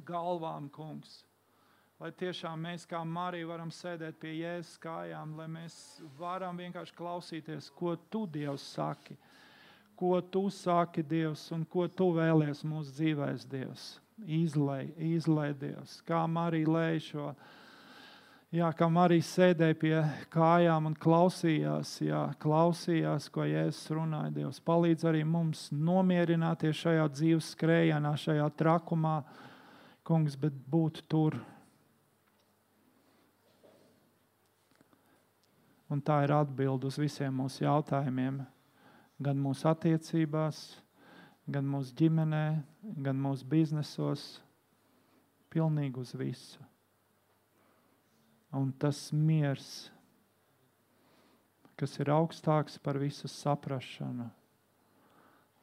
galvām, kungs lai tiešām mēs kā Marija varam sēdēt pie Jēzus kājām, lai mēs varam vienkārši klausīties, ko tu Dievs saki, ko tu saki Dievs un ko tu vēlies mūsu dzīvēs Dievs. Izlai, izlai Dievs, kā Marija lēja šo. Jā, kā Marija sēdēja pie kājām un klausījās, jā, klausījās, ko Jēzus runāja. Dievs palīdz arī mums nomierināties šajā dzīves skrējienā, šajā trakumā, kungs, bet būt tur, Un tā ir atbilde uz visiem mūsu jautājumiem, gan mūsu attiecībās, gan mūsu ģimenē, gan mūsu biznesos, pilnīgi uz visu. Un tas miers, kas ir augstāks par visu saprašanu,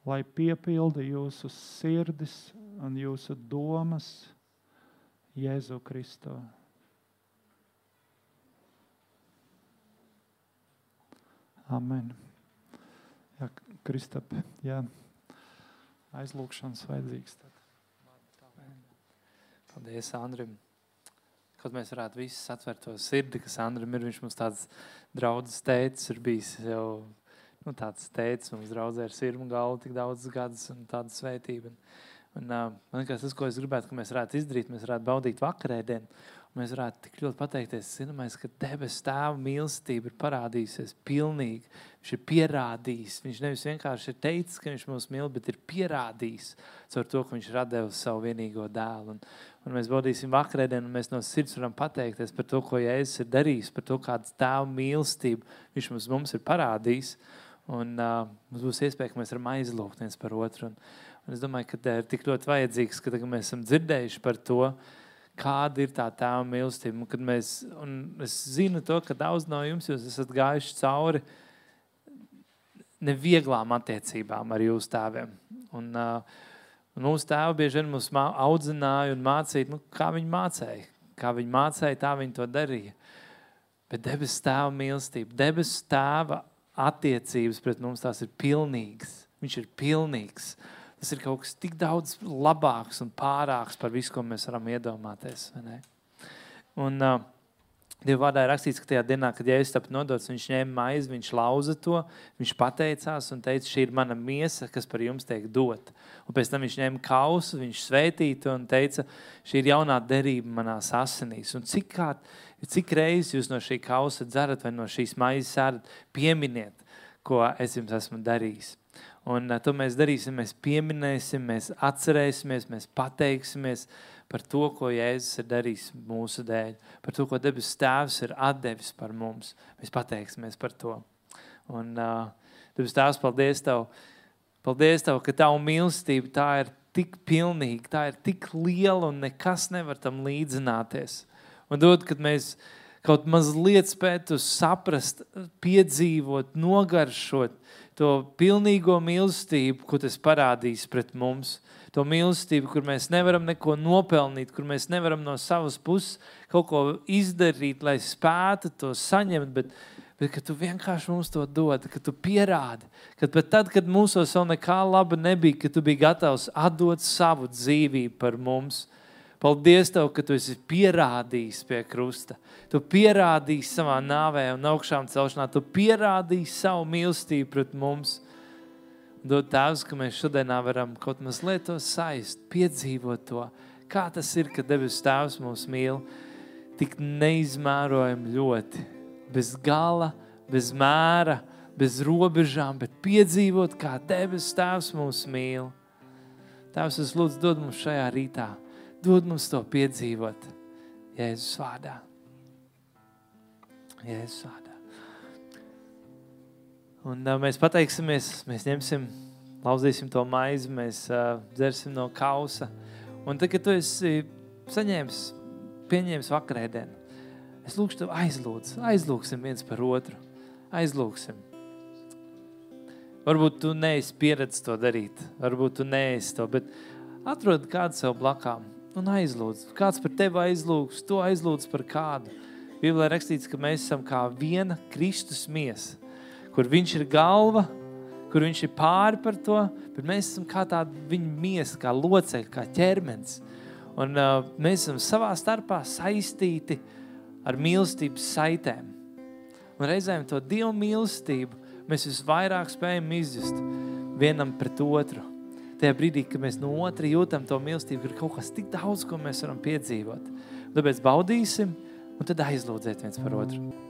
lai piepildi jūsu sirdis un jūsu domas Jēzu Kristu. Amen. Jā, Kristap, jā, aizlūkšanas vajadzīgs. Tad. Paldies, Andrim. Kaut mēs varētu visus atvērt to sirdi, kas Andrim ir, viņš mums tāds draudzes teicis, ir bijis jau nu, tāds teicis, mums draudzē ar sirmu galvu tik daudz gadus un tāda svētība. Un, uh, man liekas, tas, ko es gribētu, ka mēs varētu izdarīt, mēs varētu baudīt vakarēdienu. Mēs varētu tik ļoti pateikties, zināmais, ka debesu tēva mīlestība ir parādījusies pilnīgi. Viņš ir pierādījis. Viņš nevis vienkārši ir teicis, ka viņš mūs mīl, bet ir pierādījis caur to, ka viņš ir devis savu vienīgo dēlu. Un, un mēs baudīsim vakarēdienu, un mēs no sirds varam pateikties par to, ko Jēzus ir darījis, par to, kādu tēva mīlestību viņš mums, mums ir parādījis. Un uh, mums būs iespēja, ka mēs varam aizlūgt viens par otru. Un, un es domāju, ka tā ir tik ļoti vajadzīgs, ka tagad mēs esam dzirdējuši par to, kāda ir tā tēva mīlestība. Kad mēs, es zinu, to, ka daudz no jums esat gājuši cauri nevieglām attiecībām ar jūsu tēviem. Un, uh, un mūsu tēvi bieži vien mūs audzināja un mācīja, nu, kā viņi mācīja. Kā viņi mācīja, tā viņi to darīja. Bet debesu tēva mīlestība, debesu tēva attiecības pret mums tās ir pilnīgas. Viņš ir pilnīgs. Tas ir kaut kas tik daudz labāks un pārāks par visu, ko mēs varam iedomāties. Un, uh, Dieva vārdā ir rakstīts, ka tajā dienā, kad Jēzus tika nodots, viņš ņēma maizi, viņš lauza to, viņš pateicās un teica, šī ir mana miesa, kas par jums tiek dota. Un pēc tam viņš ņēma kausu, viņš svētīja to un teica, šī ir jaunā derība manās asinīs. Un cik, kā, cik reizes jūs no šī kausa dzerat vai no šīs maizes ēdat, pieminiet, ko es jums esmu darījis. Un to mēs darīsim, mēs pieminēsim, mēs atcerēsimies, mēs pateiksimies par to, ko Jēzus ir darījis mūsu dēļ, par to, ko debesu Tēvs ir devis par mums. Mēs pateiksimies par to. Un, uh, debesu Tēvs, paldies Tev, paldies Tev, ka Tava mīlestība tā ir tik pilnīga, tā ir tik liela un nekas nevar tam līdzināties. Un dod, kad mēs kaut mazliet spētu saprast, piedzīvot, nogaršot, to pilnīgo mīlestību, ko tas parādīs pret mums, to mīlestību, kur mēs nevaram neko nopelnīt, kur mēs nevaram no savas puses kaut ko izdarīt, lai spētu to saņemt, bet, bet ka tu vienkārši mums to dod, ka tu pierādi, ka pat tad, kad mūsos vēl nekā laba nebija, ka tu biji gatavs atdot savu dzīvību par mums. Paldies, Tev, ka Tu esi pierādījis pie krusta. Tu pierādīji savā nāvē un augšām celšanā. Tu pierādīji savu mīlestību pret mums. Dod Tēvs, ka mēs šodien varam kaut mazliet to saist, piedzīvot to, kā tas ir, kad debesu Tēvs mūs mīl tik neizmērojami ļoti, bez gala, bez mēra, bez robežām, bet piedzīvot, kā debesu Tēvs mūs mīl. Tēvs, es lūdzu, dod mums šajā rītā, dod mums to piedzīvot Jēzus vārdā. Jēzus vārdā. Un uh, mēs pateiksimies, mēs ņemsim, lauzīsim to maizi, mēs uh, dzersim no kausa. Un tad, kad tu esi saņēmis, pieņēmis vakarēdienu, es lūgšu tev aizlūdz, aizlūgsim viens par otru, aizlūgsim. Varbūt tu neesi pieredzis to darīt, varbūt tu neesi to, bet atrod kādu sev blakām un aizlūdz. Kāds par tevi aizlūgs, to aizlūdz par kādu. Bībelē rakstīts, ka mēs esam kā viena Kristus miesa kur viņš ir galva, kur viņš ir pāri par to, bet mēs esam kā tāda viņa miesa, kā locekļi, kā ķermenis. Un uh, mēs esam savā starpā saistīti ar mīlestības saitēm. Un reizēm to Dievu mīlestību mēs visvairāk spējam izjust vienam pret otru. Tajā brīdī, kad mēs no otra jūtam to mīlestību, ir kaut kas tik daudz, ko mēs varam piedzīvot. Tāpēc baudīsim un tad aizlūdzēt viens par otru.